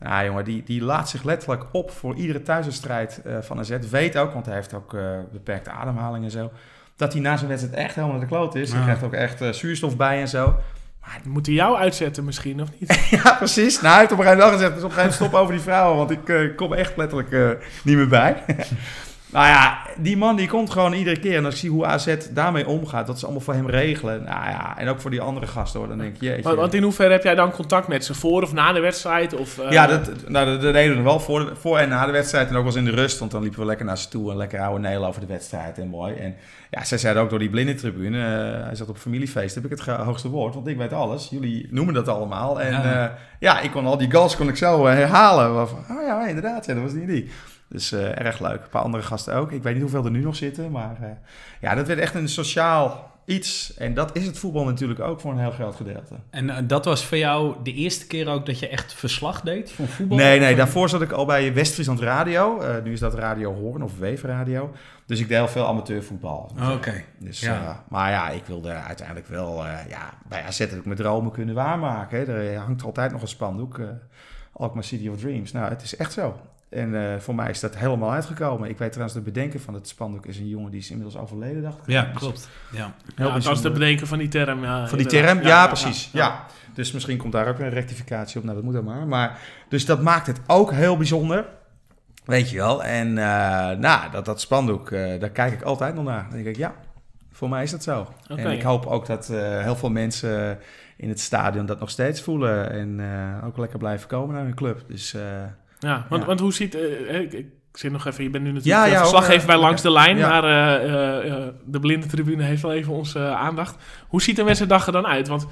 nou jongen, die, die laat zich letterlijk op voor iedere thuiswedstrijd uh, van AZ. Weet ook, want hij heeft ook uh, beperkte ademhaling en zo. Dat hij na zijn wedstrijd echt helemaal naar de kloot is. Ja. Hij krijgt ook echt uh, zuurstof bij en zo. Maar moet hij jou uitzetten misschien, of niet? ja, precies. Nou, hij heeft op een gegeven moment gezegd... dus op een gegeven moment stop over die vrouwen... want ik kom echt letterlijk niet meer bij. Nou ja, die man die komt gewoon iedere keer. En als ik zie hoe AZ daarmee omgaat, dat ze allemaal voor hem regelen. Nou ja, en ook voor die andere gasten hoor. Dan denk ik, jeetje. Want in hoeverre heb jij dan contact met ze? Voor of na de wedstrijd? Of, uh... Ja, dat, nou, dat, dat deden we wel voor, voor en na de wedstrijd. En ook wel eens in de rust. Want dan liepen we lekker naar ze toe en lekker oude nelen over de wedstrijd. En mooi. En ja, zij zeiden ook door die blinde tribune. Uh, hij zat op familiefeest, heb ik het hoogste woord. Want ik weet alles. Jullie noemen dat allemaal. En ja, uh, ja ik kon al die goals kon ik zo herhalen. Van, oh ja, inderdaad, ja, dat was niet die. Dus erg leuk. Een paar andere gasten ook. Ik weet niet hoeveel er nu nog zitten, maar ja, dat werd echt een sociaal iets. En dat is het voetbal natuurlijk ook voor een heel groot gedeelte. En eh, dat was voor jou de eerste keer ook dat je echt verslag deed van voetbal? Nee, nee, daarvoor zat ik al bij West-Friesland Radio. Nu is dat Radio Hoorn of Weefradio. Dus ik deed heel veel amateurvoetbal. Oké. Dus, ja. Uh, maar ja, ik wilde uiteindelijk wel ja, bij AZ heb ik mijn dromen kunnen waarmaken. Er hangt altijd nog een spandoek. Alkmaar City of Dreams. Nou, het is echt zo. En uh, voor mij is dat helemaal uitgekomen. Ik weet trouwens, de bedenker van het spandoek is een jongen die is inmiddels overleden, dacht ik. Ja, klopt. Ja. ja dat was de bedenker van die term. Ja, van die term, ja, precies. Ja, Dus misschien komt daar ook een rectificatie op. Nou, dat moet dan maar. maar. Dus dat maakt het ook heel bijzonder. Weet je wel. En uh, nou, dat, dat spandoek, uh, daar kijk ik altijd nog naar. Dan denk ik, ja, voor mij is dat zo. Okay. En ik hoop ook dat heel veel mensen in het stadion dat nog steeds voelen. En ook lekker blijven komen naar hun club. Dus... Ja, want, want hoe ziet... Uh, ik, ik zit nog even, je bent nu natuurlijk ja, ja, verslaggever bij Langs de Lijn, maar uh, de blinde tribune heeft wel even onze aandacht. Hoe ziet een wedstrijddag er dan uit? Want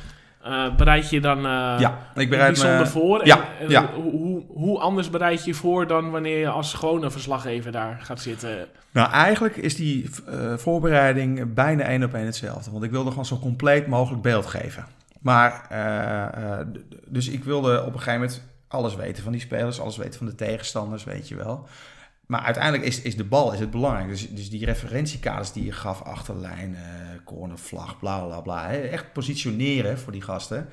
bereid je dan ja, ik bereid bijzonder me, voor? Ja, en, ja. Hoe, hoe anders bereid je je voor dan wanneer je als gewone verslaggever daar gaat zitten? Nou, eigenlijk is die voorbereiding bijna één op één hetzelfde. Want ik wilde gewoon zo compleet mogelijk beeld geven. Maar, dus ik wilde op een gegeven moment alles weten van die spelers, alles weten van de tegenstanders, weet je wel. Maar uiteindelijk is, is de bal is het belangrijk. Dus, dus die referentiekaders die je gaf, achterlijn, uh, corner, vlag, bla bla bla. Hè, echt positioneren voor die gasten.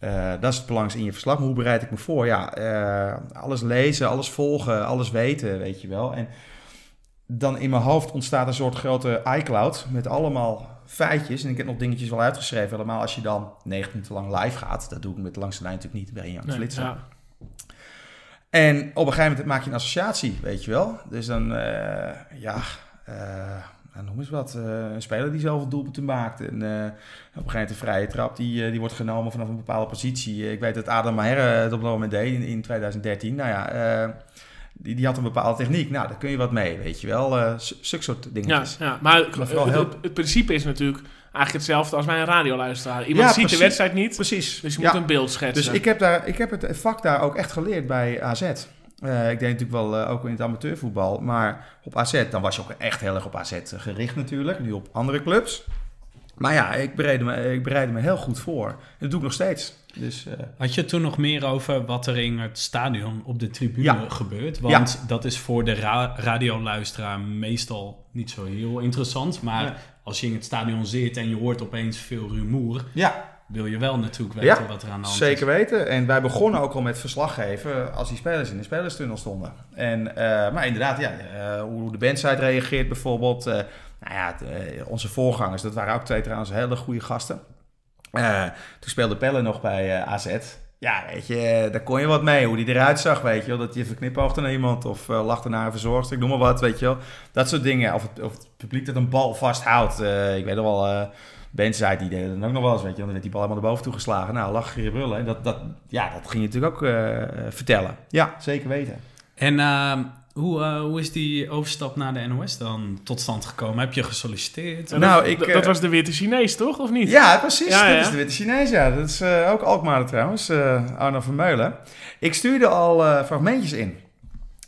Uh, dat is het belangrijkste in je verslag. Maar hoe bereid ik me voor? Ja, uh, alles lezen, alles volgen, alles weten, weet je wel. En dan in mijn hoofd ontstaat een soort grote iCloud met allemaal feitjes. En ik heb nog dingetjes wel uitgeschreven. Helemaal als je dan 19 minuten lang live gaat. Dat doe ik met de langste lijn natuurlijk niet. Ben je aan het flitsen. Ja. En op een gegeven moment maak je een associatie, weet je wel. Dus dan, uh, ja, uh, noem eens wat. Uh, een speler die zelf een doelpunt maakt. En op een gegeven moment een vrije trap, die, die wordt genomen vanaf een bepaalde positie. Ik weet dat Adam Maher het op dat moment deed in, in 2013. Nou ja, die, die had een bepaalde techniek. Nou, daar kun je wat mee, weet je wel. Zulke soort dingetjes. Ja, ja maar, maar het, het, principe is natuurlijk eigenlijk hetzelfde als bij een radioluisteraar. Iemand ziet de wedstrijd niet, precies. dus je moet een beeld schetsen. Dus ik heb, daar, ik heb het vak daar ook echt geleerd bij AZ. Uh, ik deed natuurlijk wel uh, ook in het amateurvoetbal, maar op AZ, dan was je ook echt heel erg op AZ gericht natuurlijk. Nu op andere clubs. Maar ja, ik bereidde me, ik bereidde me heel goed voor. En dat doe ik nog steeds. Dus, uh... Had je toen nog meer over wat er in het stadion op de tribune ja. gebeurt? Want ja. dat is voor de ra radioluisteraar meestal niet zo heel interessant. Maar ja. Als je in het stadion zit en je hoort opeens veel rumoer... Ja wil je wel natuurlijk weten ja, wat er aan de hand zeker is. Zeker weten. En wij begonnen ook al met verslaggeven als die spelers in de spelerstunnel stonden. En, uh, maar inderdaad, ja, uh, hoe de bandside reageert bijvoorbeeld. Uh, nou ja, onze voorgangers, dat waren ook twee trouwens hele goede gasten. toen speelde Pelle nog bij AZ. Ja, weet je, daar kon je wat mee. Hoe die eruit zag, weet je wel. Dat je verknipoogde naar iemand of lachte naar een verzorgster. Ik noem maar wat, weet je wel. Dat soort dingen. Of het, of het publiek dat een bal vasthoudt. ik weet nog wel zei die deden dan ook nog wel eens, weet je. Dan werd die bal helemaal naar boven toe geslagen. Nou, lach je brullen. En dat, dat, ja, dat ging je natuurlijk ook uh, vertellen. Ja, zeker weten. En uh, hoe, uh, hoe is die overstap naar de NOS dan tot stand gekomen? Heb je gesolliciteerd? Nou, dat, ik, dat was de witte Chinees, toch? Of niet? Ja, precies. Ja, dat is de witte Chinees, ja. Dat is ook Alkmaar trouwens, Arno Vermeulen. Ik stuurde al fragmentjes in.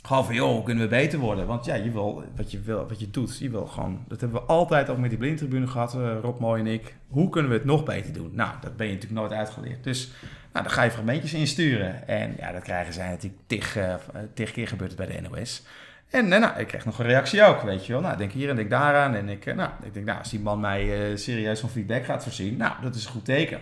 Gewoon van, joh, hoe kunnen we beter worden? Want ja, je wil, wat je, wil, wat je doet, je wil gewoon... Dat hebben we altijd ook met die blindtribune gehad, uh, Rob Mooi en ik. Hoe kunnen we het nog beter doen? Nou, dat ben je natuurlijk nooit uitgeleerd. Dus nou, dan ga je fragmentjes insturen. En ja, dat krijgen zij natuurlijk tig, uh, tig keer gebeurd bij de NOS. En nou, ik kreeg nog een reactie ook, weet je wel. Nou, denk hier en denk daaraan. En ik, nou, ik denk, nou, als die man mij serieus van feedback gaat voorzien, nou, dat is een goed teken.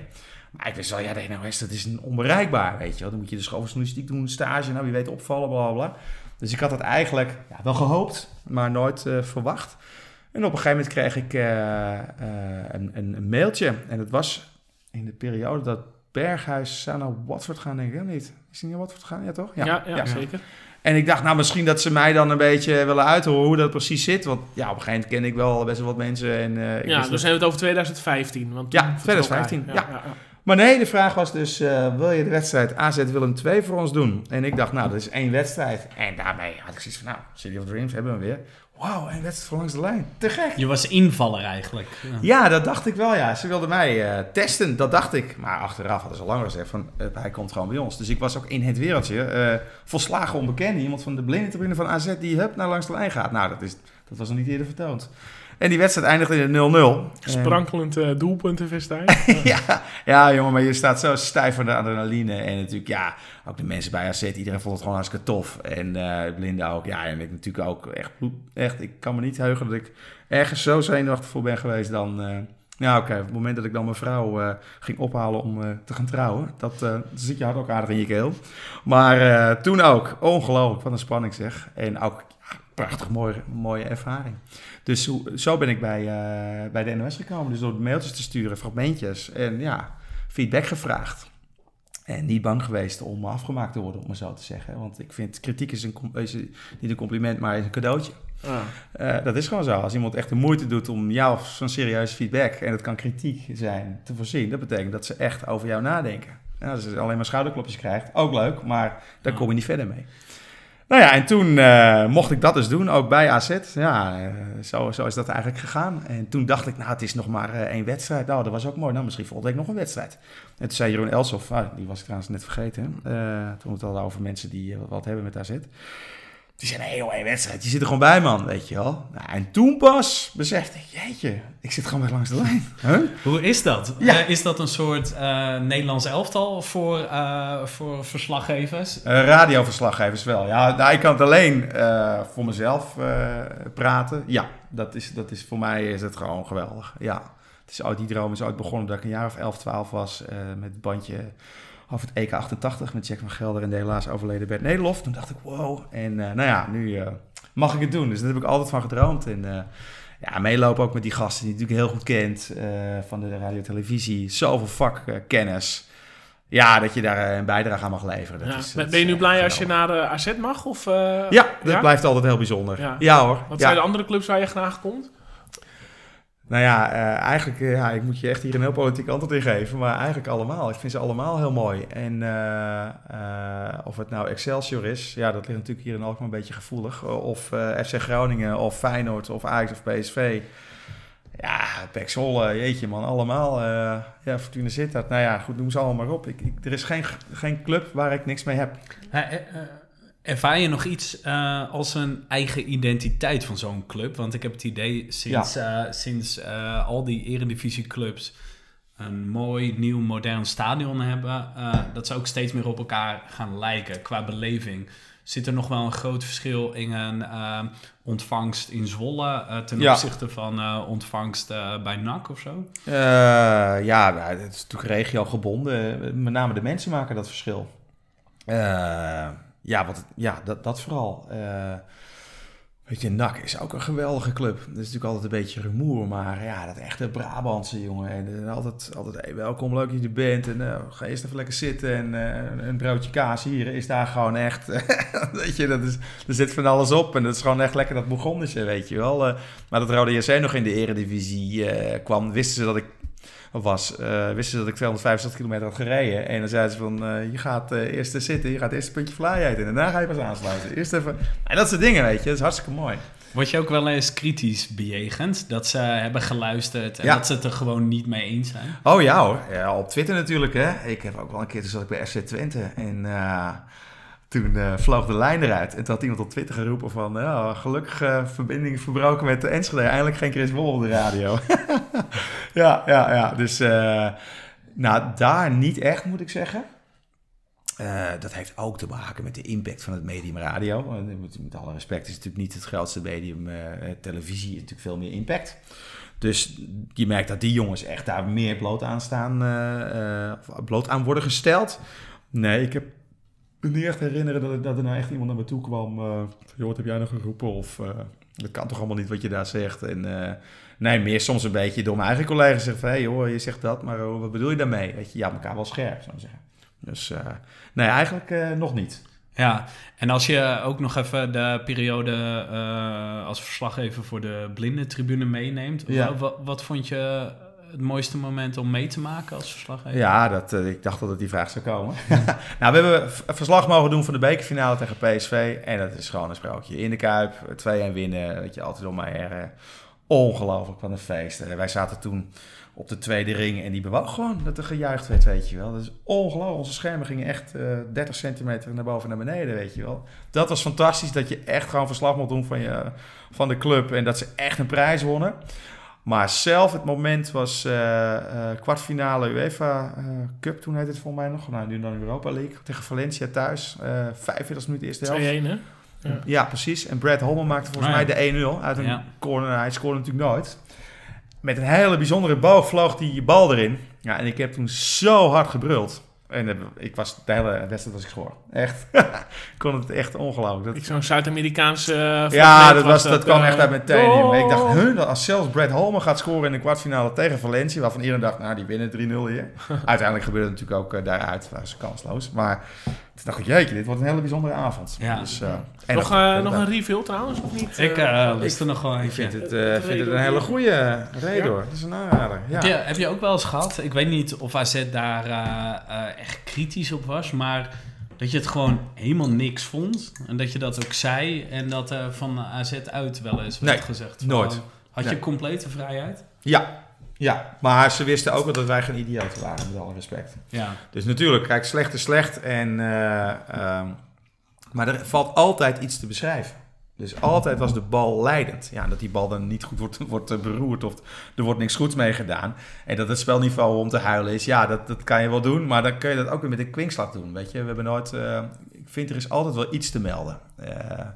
Maar ik wist wel, ja, de NOS, dat is onbereikbaar, weet je wel. Dan moet je dus journalistiek doen, stage, nou, wie weet opvallen, bla, bla. Dus ik had het eigenlijk ja, wel gehoopt, maar nooit verwacht. En op een gegeven moment kreeg ik een, een, mailtje. En het was in de periode dat Berghuis zou naar Watford gaan, denk ik niet. Is hij naar Watford gaan? Ja, toch? Ja, ja, ja, ja, zeker. En ik dacht, nou, misschien dat ze mij dan een beetje willen uithoren hoe dat precies zit. Want ja, op een gegeven moment ken ik wel best wel wat mensen. En, uh, ja, dus hebben we het over 2015. Want ja, 2015, ja. ja. Maar nee, de vraag was dus, uh, wil je de wedstrijd AZ Willem 2 voor ons doen? En ik dacht, nou, dat is één wedstrijd. En daarmee had ik zoiets van, nou, City of Dreams hebben we weer. Wauw, een wedstrijd van langs de lijn. Te gek. Je was invaller eigenlijk. Ja. Ja, dat dacht ik wel, ja. Ze wilden mij eh, testen, dat dacht ik. Maar achteraf hadden ze al langer gezegd van, eh, hij komt gewoon bij ons. Dus ik was ook in het wereldje eh, volslagen onbekend. Iemand van de blinde tribune van AZ die hup naar langs de lijn gaat. Nou, dat, is, dat was nog niet eerder vertoond. En die wedstrijd eindigde in 0-0. Sprankelend eh doelpuntenfestijn. ja, ja, jongen, maar je staat zo stijf van de adrenaline. En natuurlijk, ja, ook de mensen bij AZ, iedereen vond het gewoon hartstikke tof. En Belinda ook. Ja, en ik natuurlijk ook echt, echt, ik kan me niet heugen dat ik ergens zo zenuwachtig voor ben geweest dan... eh, ja, oké. Op het moment dat ik dan mijn vrouw ging ophalen om te gaan trouwen, dat zit je hart ook aardig in je keel. Maar toen ook, ongelooflijk, wat een spanning zeg. En ook prachtig mooie, mooie ervaring. Dus zo ben ik bij, eh, bij de NOS gekomen. Dus door mailtjes te sturen, fragmentjes en ja, feedback gevraagd. En niet bang geweest om afgemaakt te worden, om maar zo te zeggen. Want ik vind kritiek is, een, is niet een compliment, maar is een cadeautje. Ah. Eh, dat is gewoon zo. Als iemand echt de moeite doet om jou zo'n serieus feedback, en dat kan kritiek zijn, te voorzien, dat betekent dat ze echt over jou nadenken. Als je alleen maar schouderklopjes krijgt, ook leuk, maar daar kom je niet verder mee. Nou ja, en toen eh, mocht ik dat dus doen, ook bij AZ. Ja, eh, zo, zo is dat eigenlijk gegaan. En toen dacht ik, nou, het is nog maar eh, één wedstrijd. Nou, dat was ook mooi. Nou, misschien volgende week nog een wedstrijd. En toen zei Jeroen Elsof, ah, die was ik trouwens net vergeten. toen we het hadden over mensen die wat hebben met AZ. Die zei, nee joh, één wedstrijd, je zit er gewoon bij man, weet je wel. Nou, en toen pas besefte ik, jeetje, ik zit gewoon weer langs de lijn. Huh? Hoe is dat? Ja. Eh, is dat een soort eh, Nederlands elftal voor, eh, voor verslaggevers? Eh, radioverslaggevers wel. Ja, nou, ik kan het alleen eh, voor mezelf eh, praten. Ja, dat is, dat is voor mij is het gewoon geweldig. Ja, het is die droom is ooit begonnen dat ik een jaar of 11, 12 was eh, met het bandje over het EK 88 met Jack van Gelder en de helaas overleden Bert Nederlof. Toen dacht ik, wow. En eh, nou ja, nu eh, mag ik het doen. Dus daar heb ik altijd van gedroomd. En eh, ja, meelopen ook met die gasten die je natuurlijk heel goed kent van de radio televisie. Zoveel vakkennis. Ja, dat je daar een bijdrage aan mag leveren. Dat Ja. is, Ben je nu blij als je naar de AZ mag? Of, Ja, dat ja? blijft altijd heel bijzonder. Ja. Ja, hoor. Wat zijn de andere clubs waar je graag komt? Nou ja, eh, eigenlijk, eh, ja, ik moet je echt hier een heel politiek antwoord in geven, maar eigenlijk allemaal. Ik vind ze allemaal heel mooi. En eh, of het nou Excelsior is, ja, dat ligt natuurlijk hier in Alkmaar een beetje gevoelig. Of FC Groningen, of Feyenoord, of Ajax, of PSV. Ja, Pek Zwolle, jeetje man, allemaal. ja, Fortuna Sittard. Nou ja, goed, noem ze allemaal maar op. Ik, ik, er is geen, geen club waar ik niks mee heb. Ervaar je nog iets eh, als een eigen identiteit van zo'n club? Want ik heb het idee sinds, eh, sinds eh, al die eredivisieclubs een mooi, nieuw, modern stadion hebben, dat ze ook steeds meer op elkaar gaan lijken qua beleving. Zit er nog wel een groot verschil in een ontvangst in Zwolle ten Ja. opzichte van ontvangst bij NAC of zo? Ja, nou, het is natuurlijk regio gebonden. Met name de mensen maken dat verschil. Eh, ja, wat, ja dat, dat vooral. Eh, weet je, NAC is ook een geweldige club. Dat is natuurlijk altijd een beetje rumoer, maar ja, dat echte Brabantse jongen. En, eh, altijd, altijd welkom, leuk dat je er bent. En eh, ga eerst even lekker zitten en een broodje kaas hier is daar gewoon echt. weet je, dat is, er zit van alles op en dat is gewoon echt lekker dat Bourgondische, weet je wel. Maar dat Rode JC nog in de eredivisie kwam, wisten ze dat ik was, eh, wisten ze dat ik 265 kilometer had gereden. En dan zeiden ze van, eh, je gaat eh, eerst zitten, je gaat eerst een puntje fly eten. En daarna ga je pas aansluiten. Eerst even... En dat soort dingen, weet je. Dat is hartstikke mooi. Word je ook wel eens kritisch bejegend? Dat ze hebben geluisterd en Ja. dat ze het er gewoon niet mee eens zijn? Oh ja hoor, ja, op Twitter natuurlijk hè. Ik heb ook wel een keer, toen zat ik bij FC Twente en toen eh, vloog de lijn eruit. En toen had iemand op Twitter geroepen van, ja, gelukkig eh, verbinding verbroken met de Enschede. Eindelijk geen Chris Wol op de radio. ja, ja, ja. Dus, eh, nou, daar niet echt moet ik zeggen. Dat heeft ook te maken met de impact van het medium radio. Met, met alle respect is het natuurlijk niet het grootste medium. televisie is natuurlijk veel meer impact. Dus je merkt dat die jongens echt daar meer bloot aan staan, of bloot aan worden gesteld. Nee, ik heb niet echt herinneren dat, er- dat er nou echt iemand naar me toe kwam. eh joh, wat heb jij nog geroepen? Of eh, dat kan toch allemaal niet wat je daar zegt. En, eh, nee, meer soms een beetje door mijn eigen collega's zeggen van... hé hey, joh, je zegt dat, maar wat bedoel je daarmee? Weet je, ja, elkaar wel scherp, zou ik zeggen. Dus eh, nee, eigenlijk eh, nog niet. Ja, en als je ook nog even de periode eh, als verslaggever voor de blindentribune meeneemt, Ja. wa- wa- wat, vond je het mooiste moment om mee te maken als verslaggever? Ja, dat, eh, ik dacht dat die vraag zou komen. nou, we hebben verslag mogen doen van de bekerfinale tegen PSV. En dat is gewoon een sprookje. In de Kuip, 2-1 winnen, weet je, altijd om mij her. Ongelooflijk, wat een feest. Eh, wij zaten toen op de tweede ring en die bewoog gewoon dat er gejuicht werd, weet je wel. Dat is ongelooflijk. Onze schermen gingen echt eh 30 centimeter naar boven en naar beneden, weet je wel. Dat was fantastisch, dat je echt gewoon verslag mocht doen van, je, van de club. En dat ze echt een prijs wonnen. Maar zelf, het moment was eh, eh, kwartfinale UEFA eh, Cup, toen heette het volgens mij nog. Nou, nu dan Europa League. Tegen Valencia thuis. eh 45 minuten eerste helft. 2-1, hè? Ja. Ja, precies. En Brad Holman maakte volgens ja. mij de 1-0 uit een Ja. corner. Hij scoorde natuurlijk nooit. Met een hele bijzondere boog vloog die bal erin. Ja, en ik heb toen zo hard gebruld. En eh, ik was, de hele wedstrijd was ik schoor. Echt. ik kon het echt ongelooflijk. Dat, Ik Zo'n Zuid-Amerikaanse uh, ja, dat, was, dat kwam eh, echt uit mijn tenen. Ik dacht, huh, dat als zelfs Brad Holman gaat scoren in de kwartfinale tegen Valencia, waarvan iedereen dacht, nou, die winnen 3-0 hier. Uiteindelijk gebeurde het natuurlijk ook eh, daaruit, waren ze kansloos. Maar toen dacht ik, jeetje, dit wordt een hele bijzondere avond. Ja. Dus, eh, en Nog, eh, nog een refill trouwens, of niet? Ik Eh, eh lust er nog wel ik eentje. vind het, eh, vind het een hele goede reden hoor. Dat is een aanrader. Ja. Heb, je, heb je ook wel eens gehad, ik weet niet of AZ daar eh, eh, echt kritisch op was, maar dat je het gewoon helemaal niks vond. En dat je dat ook zei en dat van AZ uit wel eens werd Nee, gezegd. van, nooit. Had je complete vrijheid? ja. Ja, maar ze wisten ook wel dat wij geen idioten waren, met alle respect. Ja. Dus natuurlijk, kijk, slecht is slecht. En, eh, ehm, maar er valt altijd iets te beschrijven. Dus altijd was de bal leidend. Ja, dat die bal dan niet goed wordt, wordt eh, beroerd of er wordt niks goeds mee gedaan. En dat het spelniveau om te huilen is, ja, dat, dat kan je wel doen. Maar dan kun je dat ook weer met een kwinkslag doen, weet je. We hebben nooit... eh, ik vind er is altijd wel iets te melden. Eh,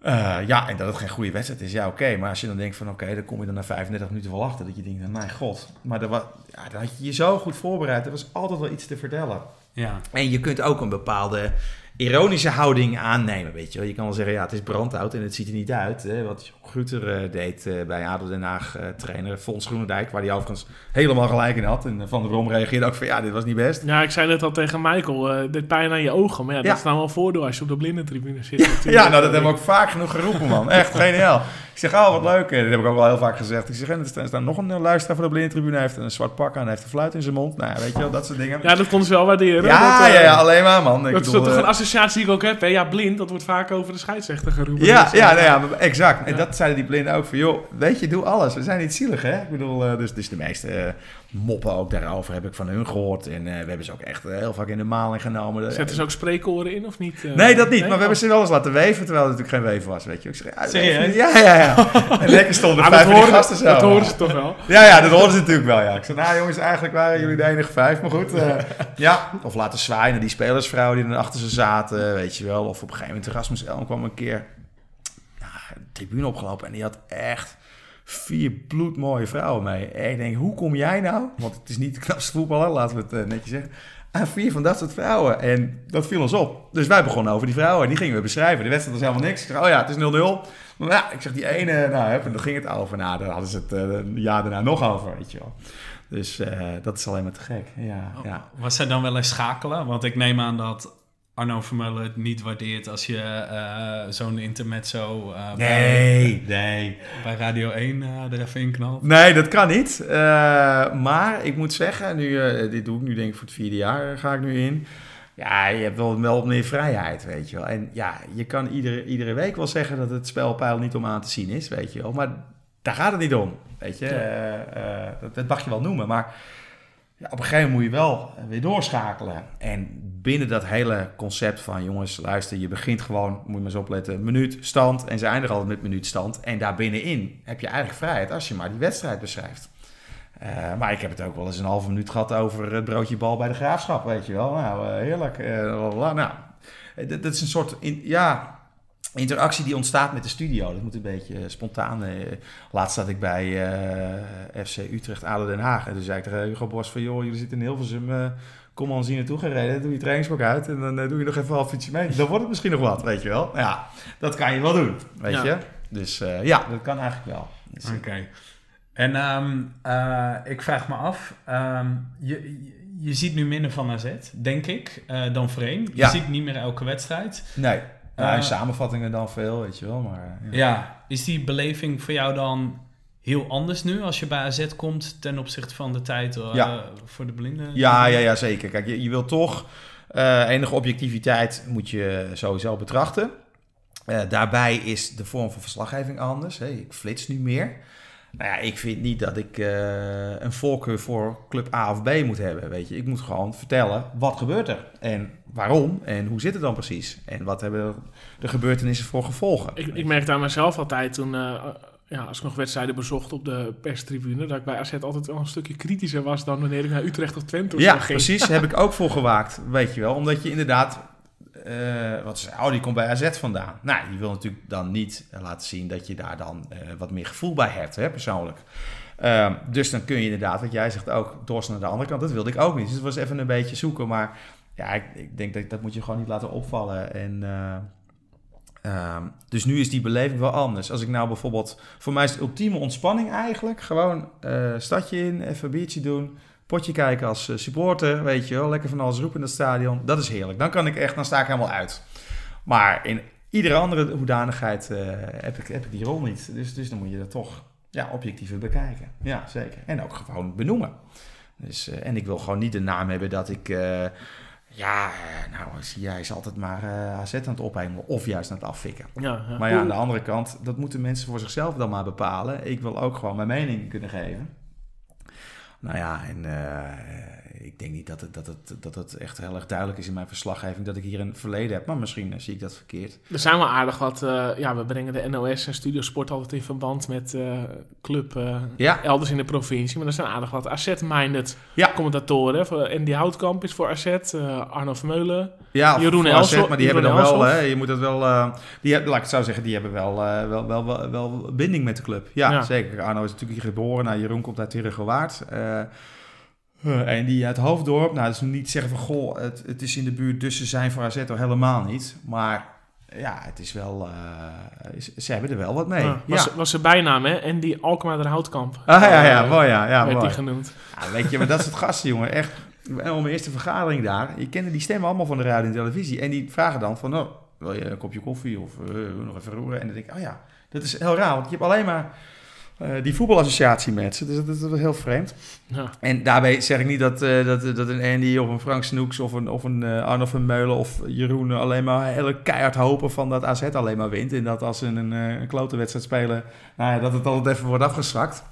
eh, ja, en dat het geen goede wedstrijd is, ja oké. Maar als je dan denkt van oké, dan kom je dan na 35 minuten wel achter. Dat je denkt, mijn god. Maar er was, ja, dan had je je zo goed voorbereid. Er was altijd wel iets te vertellen. Ja. En je kunt ook een bepaalde ironische houding aannemen, weet je wel. Je kan wel zeggen, ja, het is brandhout en het ziet er niet uit. Hè? Wat Gruter eh, deed eh, bij ADO Den Haag, eh, trainer Fons Groenendijk, waar hij overigens helemaal gelijk in had. En Van der Brom reageerde ook van, ja, dit was niet best. Ja, ik zei net al tegen Michael, dit pijn aan je ogen. Maar ja, dat Ja. is nou wel voordeel als je op de blindentribune zit. natuurlijk. Ja, nou, dat hebben we ook vaak genoeg geroepen, man. Echt geniaal. Ik zeg, oh, wat leuk. En dat heb ik ook wel heel vaak gezegd. Ik zeg, en er staat- nog een eh, luisteraar van de blindentribune. Hij heeft een zwart pak aan, hij heeft een fluit in zijn mond. Nou ja, weet je wel, dat soort dingen. Ja, dat konden ze wel waarderen. ja, dat, eh, ja, ja, alleen maar, man. Ik dat is toch eh, een associatie die ik ook heb. Hè? Ja, blind, dat wordt vaak over de scheidsrechter geroepen. Ja, Dus, ja, eh, nou ja, exact. En dat zeiden die blinden ook van, joh, weet je, doe alles. We zijn niet zielig, hè? Ik bedoel, eh, dus, dus de meeste eh, moppen ook daarover heb ik van hun gehoord. En eh, we hebben ze ook echt eh, heel vaak in de maling genomen. Zetten ze ook spreekoren in of niet? eh? Nee, dat niet. Nee? Maar we hebben ze wel eens laten weven, terwijl het natuurlijk geen weven was, weet je. Ik zeg, ja? Ja, ja, ja. En lekker stonden Ah, vijf dat horen, gasten zo. dat horen ze toch wel. Ja, ja, dat hoorden ze natuurlijk wel, ja. Ik zei, nou jongens, eigenlijk waren jullie de enige vijf, maar goed. eh, ja, of laten zwaaien naar die spelersvrouw die dan achter ze zaten, weet je wel. Of op een gegeven moment, Rasmus Elm kwam een keer ja, de tribune opgelopen en die had echt vier bloedmooie vrouwen mee. En ik denk, hoe kom jij nou, want het is niet de knapste voetballer, laten we het eh, netjes zeggen, aan vier van dat soort vrouwen. En dat viel ons op. Dus wij begonnen over die vrouwen en die gingen we beschrijven. De wedstrijd was helemaal niks. Ik zeg, oh ja, het is 0-0. Maar ja, ik zeg die ene, nou, en daar ging het over. Nou, daar hadden ze het een jaar daarna nog over, weet je wel. Dus eh, dat is alleen maar te gek. Ja, ja. Was zij dan wel eens schakelen? Want ik neem aan dat Arno Vermeulen het niet waardeert als je eh, zo'n intermezzo eh bij, Nee, nee. bij Radio 1 eh, er even in knalt. Nee, dat kan niet. Maar ik moet zeggen, nu, dit doe ik nu denk ik voor het vierde jaar, ga ik nu in. Ja, je hebt wel, wel meer vrijheid, weet je wel. En ja, je kan iedere, iedere week wel zeggen dat het spelpeil niet om aan te zien is, weet je wel. Maar daar gaat het niet om, weet je. Dat, dat mag je wel noemen, maar ja, op een gegeven moment moet je wel weer doorschakelen. En binnen dat hele concept van, jongens, luister, je begint gewoon, moet je maar eens opletten, minuut, stand. En ze eindigen altijd met minuut, stand. En daar binnenin heb je eigenlijk vrijheid als je maar die wedstrijd beschrijft. Eh, maar ik heb het ook wel eens een halve minuut gehad over het broodje bal bij de graafschap, weet je wel. Nou, eh, heerlijk. Eh, lalala. nou, eh, dat is een soort, in, ja, interactie die ontstaat met de studio. Dat moet een beetje eh, spontaan. eh. laatst zat ik bij eh, FC Utrecht, ADO Den Haag. En toen zei ik tegen Hugo Borst van, joh, jullie zitten in Hilversum... kom al zien naartoe gereden, dan doe je trainingspak uit en dan doe je nog even een half fietsje mee. Dan wordt het misschien nog wat, weet je wel. Ja, dat kan je wel doen, weet Ja. je. Dus ja, dat kan eigenlijk wel. Dus, Oké. En ehm, eh, ik vraag me af, ehm, je, je- je ziet nu minder van AZ, denk ik, dan Vreem. Je Ja. ziet niet meer elke wedstrijd. Nee, nou, Eh, in samenvattingen dan veel, weet je wel. Maar, eh, ja. Ja, is die beleving voor jou dan heel anders nu als je bij AZ komt ten opzichte van de tijd uh, Ja. voor de blinden? Ja, ja, ja zeker. Kijk, je, je wil toch eh, enige objectiviteit moet je sowieso betrachten. Eh, daarbij is de vorm van verslaggeving anders. Hè. Ik flits nu meer. Nou ja, ik vind niet dat ik eh, een voorkeur voor club A of B moet hebben. Weet je, ik moet gewoon vertellen wat gebeurt er en waarom en hoe zit het dan precies en wat hebben de gebeurtenissen voor gevolgen. Ik, ik merkte aan mezelf altijd toen, eh, ja, als ik nog wedstrijden bezocht op de perstribune, dat ik bij AZ altijd wel een stukje kritischer was dan wanneer ik naar Utrecht of Twente of Ja, ging. precies. Heb ik ook voor gewaakt, weet je wel. Omdat je inderdaad... eh, wat oh, die komt bij AZ vandaan. Nou, je wil natuurlijk dan niet eh, laten zien dat je daar dan eh, wat meer gevoel bij hebt, hè, persoonlijk. Ehm, dus dan kun je inderdaad, wat jij zegt, ook dorst naar de andere kant. Dat wilde ik ook niet. Dus het was even een beetje zoeken. Maar ja, ik, ik denk dat dat moet je gewoon niet laten opvallen. En... eh, ehm, dus nu is die beleving wel anders. Als ik nou bijvoorbeeld... Voor mij is het ultieme ontspanning eigenlijk. Gewoon eh stadje in, even een biertje doen potje kijken als eh, supporter, weet je wel. Lekker van alles roepen in het stadion. Dat is heerlijk. Dan kan ik echt, dan sta ik helemaal uit. Maar in iedere andere hoedanigheid eh, heb, ik, heb ik die rol niet. Dus, dus dan moet je dat toch ja, objectiever bekijken. Ja, zeker. En ook gewoon benoemen. Dus, eh, en ik wil gewoon niet de naam hebben dat ik... ja, nou, zie jij is altijd maar eh AZ aan het ophemelen of juist aan het afvikken. Ja, ja. Maar ja, aan de andere kant, dat moeten mensen voor zichzelf dan maar bepalen. Ik wil ook gewoon mijn mening kunnen geven. Nou ja, en eh, ik denk niet dat het, dat, het, dat het echt heel erg duidelijk is in mijn verslaggeving dat ik hier een verleden heb. Maar misschien eh, zie ik dat verkeerd. Er zijn wel aardig wat, eh, ja, we brengen de NOS en Studiosport altijd in verband met eh, club Ja, elders in de provincie. Maar er zijn aardig wat AZ-minded Ja. commentatoren. Voor Andy Houtkamp is voor eh, Arno Vermeulen. ja Jeroen Elshoff- maar die hebben dan wel, hè, je moet dat wel, die, laat ik het zo zeggen, die hebben wel, wel, wel, wel, wel binding met de club. Ja, Ja. zeker. Arno is natuurlijk hier geboren, nou, Jeroen komt uit. Eh eh, en die uit Hoofddorp, nou, dat is niet zeggen van, goh, het, het is in de buurt, dus ze zijn voor AZ al helemaal niet. Maar ja, het is wel, eh, ze hebben er wel wat mee. Ja, Ja, was, was zijn bijnaam, hè? Andy Alkmaar de Houtkamp. Ah, ja, ja, Eh, ja, ja, werd mooi. die genoemd. Ja, weet je, maar dat is het gasten, jongen. Echt, op mijn eerste vergadering daar. Je kende die stemmen allemaal van de radio en televisie. En die vragen dan van, oh, wil je een kopje koffie of eh, nog even roeren? En dan denk ik, oh ja, dat is heel raar. Want je hebt alleen maar eh, die voetbalassociatie met ze. Dus dat is heel vreemd. Ja. En daarbij zeg ik niet dat, eh, dat, dat een Andy of een Frank Snoeks of een, of een eh, Arno van Meulen of Jeroen alleen maar heel keihard hopen van dat AZ alleen maar wint. En dat als ze een, een klote wedstrijd spelen, nou ja, dat het altijd even wordt afgezwakt.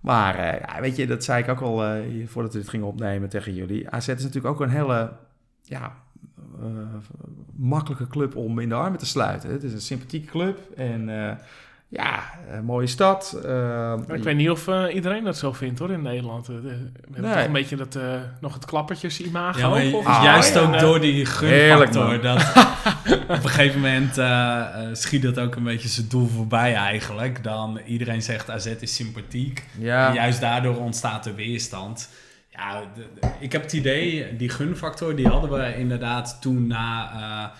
Maar ja, weet je, dat zei ik ook al voordat we dit gingen opnemen tegen jullie. AZ is natuurlijk ook een hele ja, makkelijke club om in de armen te sluiten. Het is een sympathieke club en ja, een mooie stad. eh, ik weet niet of eh, iedereen dat zo vindt hoor in Nederland. Eh, We hebben Nee. toch een beetje dat, eh, nog het klappertjes imago. Ja, maar volgens Ah, mij. juist ja. ook door die gunfactor. dat op een gegeven moment eh, eh, schiet dat ook een beetje zijn doel voorbij eigenlijk. Dan iedereen zegt AZ is sympathiek. ja. En juist daardoor ontstaat de weerstand. Ja, de- de- ik heb het idee, die gunfactor, die hadden we inderdaad toen na eh, eh,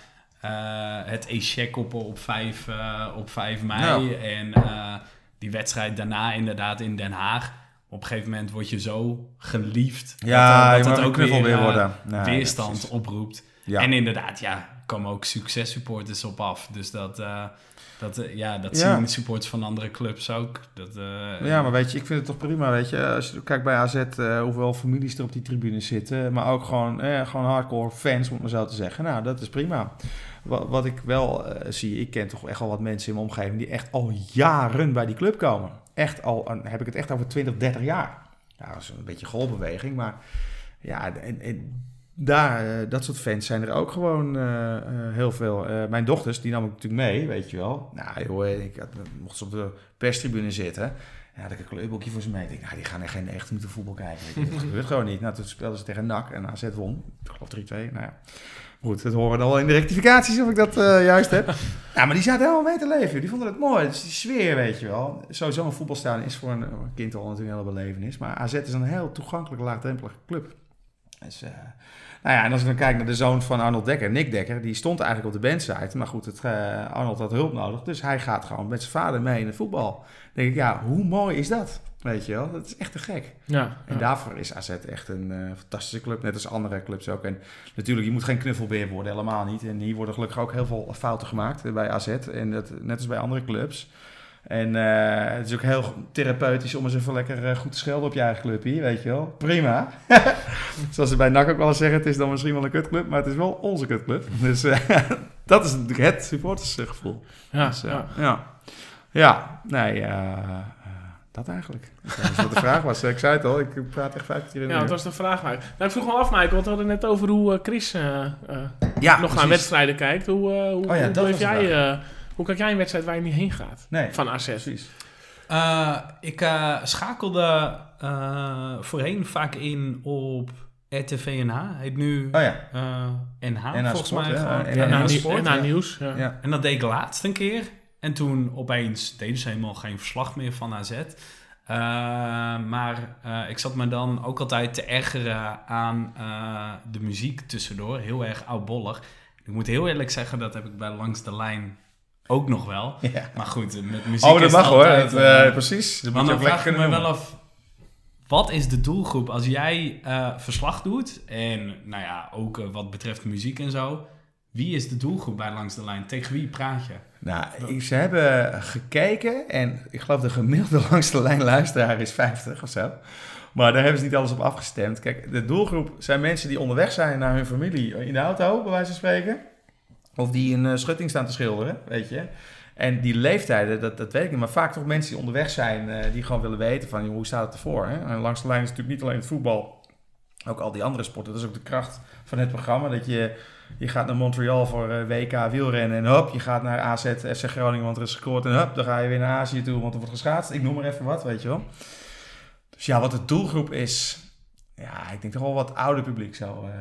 het échec op, op, 5, eh, op 5 mei. Ja. En eh, die wedstrijd daarna inderdaad in Den Haag. Op een gegeven moment word je zo geliefd. Ja, dat, dat ook weer, weer eh, worden. Nee, weerstand oproept. Ja. En inderdaad, ja, komen ook successupporters op af. Dus dat, eh, dat, eh, ja, dat Ja. zien supporters van andere clubs ook. Dat, eh, Ja, maar weet je, ik vind het toch prima, weet je. Als je kijkt bij AZ, eh, hoeveel families er op die tribune zitten. Maar ook gewoon, eh, gewoon hardcore fans, om het maar zo te zeggen. Nou, dat is prima. Wat, wat ik wel eh, zie, ik ken toch echt wel wat mensen in mijn omgeving... die echt al jaren bij die club komen. Echt al, heb ik het echt over 20, 30 jaar. Ja, dat is een beetje een golfbeweging, maar... Ja, en, en daar, eh, dat soort fans zijn er ook gewoon eh, heel veel. Mijn dochters, die nam ik natuurlijk mee, weet je wel. Nou joh, ik had, mocht ze op de perstribune zitten... Ja, had ik een kleurboekje voor ze mee. Ik denk, nou, die gaan echt geen echt moeten voetbal kijken. Dat gebeurt gewoon niet. Nou, toen speelden ze tegen NAC en AZ won. Ik geloof 3-2. Nou ja, goed. Dat horen we dan wel in de rectificaties of ik dat eh, juist heb. Ja, maar die zaten helemaal mee te leven. Die vonden het mooi. Dus die sfeer, weet je wel. Sowieso een voetbalstadion is voor een, een kind al natuurlijk een hele belevenis. Maar AZ is een heel toegankelijk, laagdrempelige club. Dus, eh, nou ja, en als ik dan kijk naar de zoon van Arnold Dekker, Nick Dekker, die stond eigenlijk op de bandsite. Maar goed, het, eh, Arnold had hulp nodig, dus hij gaat gewoon met zijn vader mee in het voetbal. Dan denk ik, ja, hoe mooi is dat? Weet je wel, dat is echt te gek. Ja, En ja. daarvoor is AZ echt een eh, fantastische club, net als andere clubs ook. En natuurlijk, je moet geen knuffelbeer worden, helemaal niet. En hier worden gelukkig ook heel veel fouten gemaakt eh, bij AZ. En dat, net als bij andere clubs. En eh, het is ook heel therapeutisch om eens even lekker goed te schelden op je eigen club hier, weet je wel. Prima. Zoals ze bij NAC ook wel eens zeggen, het is dan misschien wel een kutclub, maar het is wel onze kutclub. Dus dat is natuurlijk het supportersgevoel. Ja, Dus, ja. ja. ja. nee, dat eigenlijk. Dat is wat de vraag was. Ik zei het al, ik praat echt vijf keer in de Ja, dat was de vraag. Maar. Nou, ik vroeg me af, Michael, want we hadden net over hoe eh, Chris eh, eh, Ja, nog naar wedstrijden kijkt. Hoe, eh, hoe, Oh ja, hoe, jij, eh, hoe kijk jij een wedstrijd waar je niet heen gaat? Nee, Van AZ. precies. Eh, ik eh, schakelde eh, voorheen vaak in op RTV NH. Heet nu Oh ja. eh, NH, NH volgens Sport, mij. ja. gewoon. NH NH ja. nieuws. Ja. ja. En dat deed ik laatst een keer. En toen opeens deden ze helemaal geen verslag meer van AZ. Eh, maar eh, ik zat me dan ook altijd te ergeren aan eh, de muziek tussendoor. Heel erg oudbollig. Ik moet heel eerlijk zeggen, dat heb ik bij Langs de Lijn ook nog wel. Ja. Maar goed, met muziek Oh, dat is mag hoor. Dat, precies. Dat maar dan vraag ik me wel af, wat is de doelgroep als jij verslag doet? En nou ja, ook wat betreft muziek en zo. Wie is de doelgroep bij Langs de Lijn? Tegen wie praat je? Nou, ik- ze hebben gekeken en ik geloof de gemiddelde langs de lijn luisteraar is 50 of zo. Maar daar hebben ze niet alles op afgestemd. Kijk, de doelgroep zijn mensen die onderweg zijn naar hun familie in de auto, bij wijze van spreken. Of die een eh, schutting staan te schilderen, weet je. En die leeftijden, dat, dat weet ik niet. Maar vaak toch mensen die onderweg zijn, eh, die gewoon willen weten van, joh, hoe staat het ervoor? Hè? En langs de lijn is natuurlijk niet alleen het voetbal, ook al die andere sporten. Dat is ook de kracht van het programma, dat je... Je gaat naar Montreal voor eh, WK wielrennen en hop, je gaat naar AZ, FC Groningen, want er is gescoord. En hop, dan ga je weer naar Azië toe, want er wordt geschaatst. Ik noem maar even wat, weet je wel. Dus ja, wat de doelgroep is, ja, ik denk toch wel wat ouder publiek zo, eh,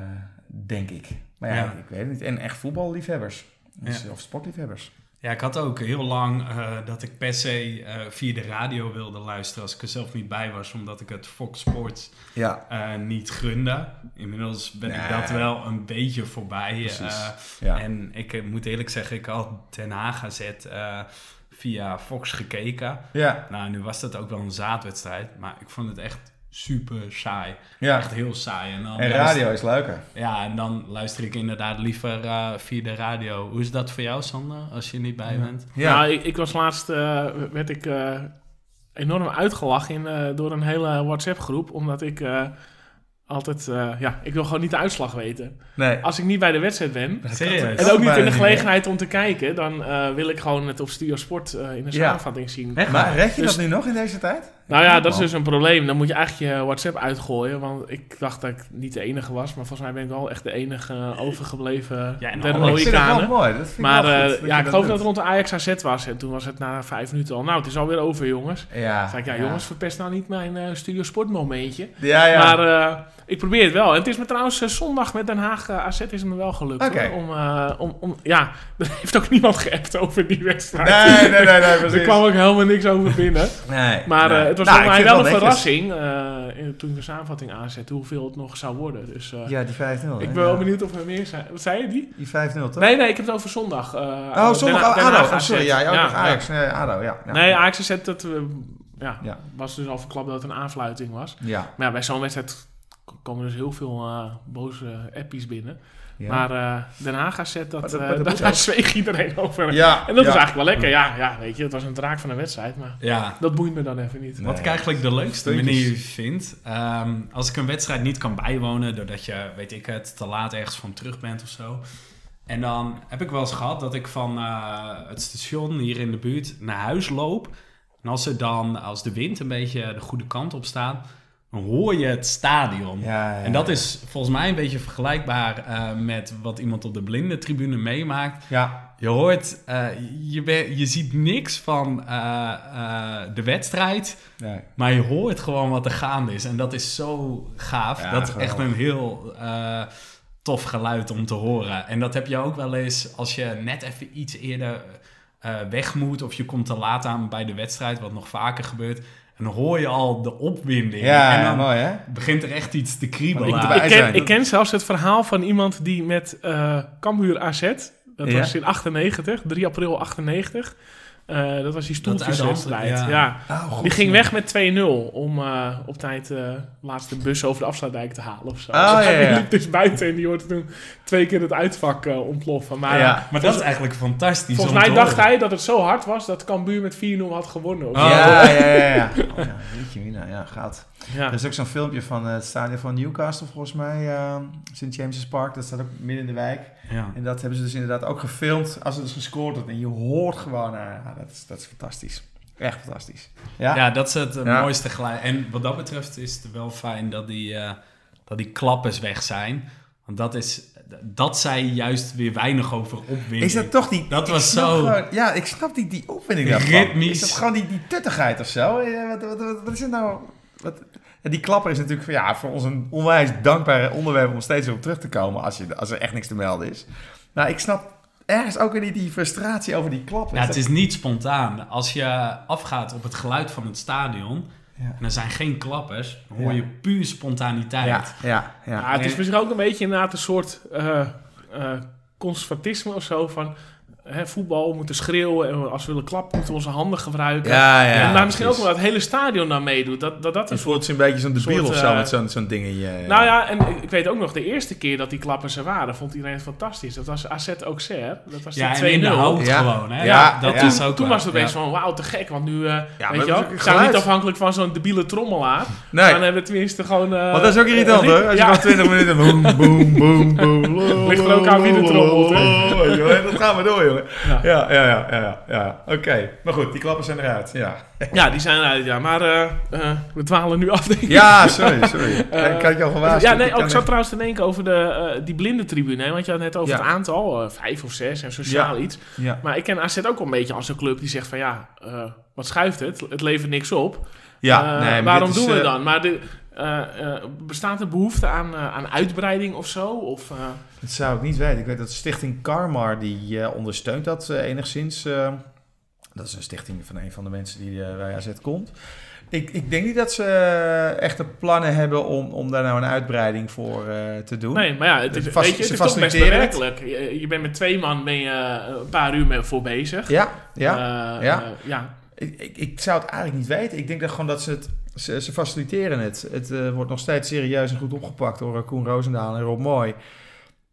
denk ik. Maar ja, Ja. ik weet het niet. En echt voetballiefhebbers. Dus, Ja. Of sportliefhebbers. Ja, ik had ook heel lang eh, dat ik per se eh, via de radio wilde luisteren als ik er zelf niet bij was, omdat ik het Fox Sports Ja, eh, niet gunde. Inmiddels ben ik dat wel een beetje voorbij. Precies. ja. En ik moet eerlijk zeggen, ik had Den Haag eh, via Fox gekeken. ja, Nou, nu was dat ook wel een zaadwedstrijd, maar ik vond het echt super saai. ja. Echt heel saai. En, dan En luister- radio is leuker. Ja, en dan luister ik inderdaad liever eh, via de radio. Hoe is dat voor jou, Sander, als je niet bij bent? Ja, Nou, ik, ik was laatst, eh, werd ik eh, enorm uitgelachen in, eh, door een hele WhatsApp-groep, omdat ik eh, altijd, eh, ja, ik wil gewoon niet de uitslag weten. nee. Als ik niet bij de wedstrijd ben, Serieus? en ook niet in de gelegenheid om te kijken, dan eh, wil ik gewoon het op Studio Sport eh, in de Ja. samenvatting zien. Echt Maar red je Dus- dat nu nog in deze tijd? Nou ja, dat is Man. dus een probleem. Dan moet je eigenlijk je WhatsApp uitgooien. Want ik dacht dat ik niet de enige was. Maar volgens mij ben ik wel echt de enige eh, overgebleven Ja, en Ik vind het wel mooi. Dat vind ik Maar wel eh, goed dat ja, ik geloof dat het rond de Ajax AZ was. En toen was het na vijf minuten al. Nou, het is alweer over, jongens. Ja, Toen zei ik, ja, jongens, verpest nou niet mijn eh, Studio Sport momentje. Ja, ja. Maar eh, ik probeer het wel. En het is me trouwens eh, zondag met Den Haag eh, AZ is het me wel gelukt. Hoor. Om, eh, om, om, ja, er heeft ook niemand geappt over die wedstrijd. Nee, nee, nee, nee, er precies. kwam ook helemaal niks over binnen. Nee, Maar nee. het was Nou, voor mij wel een verrassing in- toen ik de samenvatting aanzette hoeveel het nog zou worden. Dus Ja, die 5-0. ik ben wel Ja. benieuwd of er meer zijn. Wat zei je die? Die 5-0, toch? Nee, nee, ik heb het over zondag. Oh, zondag. Oh, ADO. Oh, AZ. sorry. Ja, nog ja. Ajax. Nee, ADO, ja. Nee, Ajax zet dat ja, Ja. was dus al verklapt dat het een aanfluiting was. Ja. Maar ja, bij zo'n wedstrijd komen dus heel veel eh, boze appies binnen. Ja. Maar eh Den Haag AZ, dat, eh, dat daar zweeg iedereen over. ja. En dat ja. is eigenlijk wel lekker. Ja, ja, weet je, het was een draak van een wedstrijd, maar Ja, dat boeit me dan even niet. Nee. Wat ik eigenlijk de leukste manier vind, ehm, als ik een wedstrijd niet kan bijwonen, doordat je, weet ik het, te laat ergens van terug bent of zo. En dan heb ik wel eens gehad dat ik van eh, het station hier in de buurt naar huis loop. En als, er dan, als de wind een beetje de goede kant op staat, dan hoor je het stadion. Ja, ja. En dat is volgens mij een beetje vergelijkbaar eh, met wat iemand op de blinde tribune meemaakt. Ja. Je hoort, eh, je, ben- je ziet niks van eh, de wedstrijd. Nee. Maar je hoort gewoon wat er gaande is. En dat is zo gaaf. Ja, dat is echt een heel tof geluid om te horen. En dat heb je ook wel eens als je net even iets eerder weg moet. Of je komt te laat aan bij de wedstrijd, wat nog vaker gebeurt. En dan hoor je al de opwinding. Ja, en dan mooi hè? begint er echt iets te kriebelen. ik ken, ik ken zelfs het verhaal van iemand die met eh Cambuur AZ, dat Ja. was in 98, 3 april 98, Eh, dat was die stoeltjeswedstrijd. ja. Ja. Oh, Die ging weg met 2-0 om eh, op tijd eh, de laatste bus over de afsluitdijk te halen of zo. Oh, Dus ja, hij ja. liep dus buiten en die hoorde toen twee keer het uitvak eh, ontploffen. Maar Ja. eh, Maar dat is eigenlijk fantastisch. volgens mij dacht hij dat het zo hard was dat Cambuur met 4-0 had gewonnen. Oh. Ja, ja, ja. ja. Oh, ja ja, gaat. Ja. Er is ook zo'n filmpje van eh, het stadion van Newcastle, volgens mij, eh, St. James's Park. Dat staat ook midden in de wijk. Ja. En dat hebben ze dus inderdaad ook gefilmd als er dus gescoord wordt. En je hoort gewoon, ja, dat, is, dat is fantastisch. Echt fantastisch. Ja? Ja, dat is het eh, Ja. mooiste geluid. En wat dat betreft is het wel fijn dat die, eh, dat die klappers weg zijn. Want dat is... Dat zei juist weer weinig over opwinding. Is dat toch die... Dat was zo- gewoon- ja, ik snap die, die opwinding daarvan. Ritmisch. Is dat gewoon die, die tuttigheid of zo? Wat, wat, wat, wat is het nou? Wat, die klapper is natuurlijk voor, ja, voor ons een onwijs dankbaar onderwerp om steeds op terug te komen als, je, als er echt niks te melden is. Nou, ik snap ergens ook weer niet die frustratie over die klapper. Ja, het is niet spontaan. Als je afgaat op het geluid van het stadion... Ja. en er zijn geen klappers... dan hoor Ja. je puur spontaniteit. Ja, ja, ja. Ja, het is misschien ook een beetje inderdaad een soort eh, eh, conservatisme of zo van hè, voetbal moeten schreeuwen en als we willen klappen moeten we onze handen gebruiken. Ja, ja. en daar misschien ook wel het hele stadion naar meedoet. Dat dat, dat Het een voelt een beetje zo'n debiel soort, of zo eh, met zo'n zo'n ding in je... Nou ja, en ik- weet ook nog, de eerste keer dat die klappers er waren, vond iedereen het fantastisch. Dat was AZ Auxerre. Dat was Ja, die en in de 2-0. hoofd Ja. gewoon. Hè? Ja, dat ja. is Toen, ook toen wel. was het opeens Ja. van, wauw, te gek. Want nu, maar weet je is ook zijn niet afhankelijk van zo'n debiele trommelaar. nee. Maar dan hebben we tenminste gewoon... eh, Want dat is ook irritant hoor. Als je van 20 minuten boom, boom, boom, boom. Ligt er ook aan wie trommelt, je wel, Dat gaan we door, jongen. Ja. Ja, ja, ja, ja. Oké. Maar goed, die klappen zijn eruit. Ja. Ja, die zijn eruit, ja. Maar eh, eh, we dwalen nu af, denk ik. Ja, sorry, sorry. Eh, ik had je al gewaarschuwd. Ja, nee, Ik ook, ik zat trouwens te denken over de, die blinde tribune. Hè? Want je had net over Ja. het aantal, vijf of zes en sociaal iets. Ja. Maar ik ken AZ ook wel een beetje als een club die zegt van ja, wat schuift het? Het levert niks op. Ja, nee, maar waarom is, doen we dan? Maar de, eh, eh, bestaat er behoefte aan, eh, aan uitbreiding of zo? Of, Dat zou ik niet weten. Ik weet dat Stichting Karmar die ondersteunt dat enigszins. dat is een stichting van een van de mensen die bij AZ komt. Ik, ik denk niet dat ze echte plannen hebben om, om daar nou een uitbreiding voor te doen. nee, maar ja, het is, faci- weet je, het is toch best bewerkelijk. Je, je bent met twee man ben je een paar uur mee voor bezig. Ja, ja. Ja. ja. Ik, ik, ik zou het eigenlijk niet weten. Ik denk dat gewoon dat ze het... Ze, ze faciliteren het. Het eh, wordt nog steeds serieus en goed opgepakt door eh, Koen Roosendaal en Rob Mooi.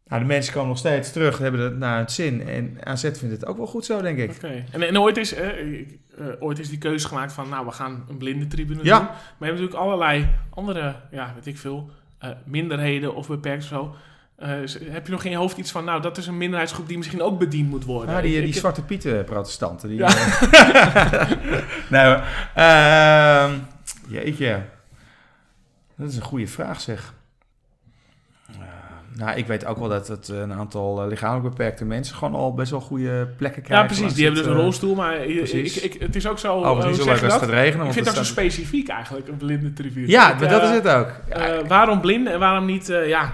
Nou, de mensen komen nog steeds terug, hebben het naar het zin. En AZ vindt het ook wel goed zo, denk ik. Oké. En, en ooit, is, eh, eh, ooit is die keuze gemaakt van, nou, we gaan een blinde tribune Ja. doen. Maar je hebt natuurlijk allerlei andere, ja, weet ik veel, minderheden of beperkt zo. Heb je nog in je hoofd iets van, nou, dat is een minderheidsgroep die misschien ook bediend moet worden? Ja, die, die Zwarte Pieten protestanten. Die, Ja. Ehm, jeetje. Dat is een goede vraag zeg. Nou, ik weet ook wel dat het een aantal eh, lichamelijk beperkte mensen gewoon al best wel goede plekken ja, krijgen. precies. langs Die hebben dus een eh, rolstoel, maar precies. ik, ik, het is ook zo... Overigens eh, zo het gaat regenen. Ik vind dat het zo staat- specifiek eigenlijk, een blinde tribune. Ja, maar dat is het ook. Ja, waarom blind en waarom niet, ja...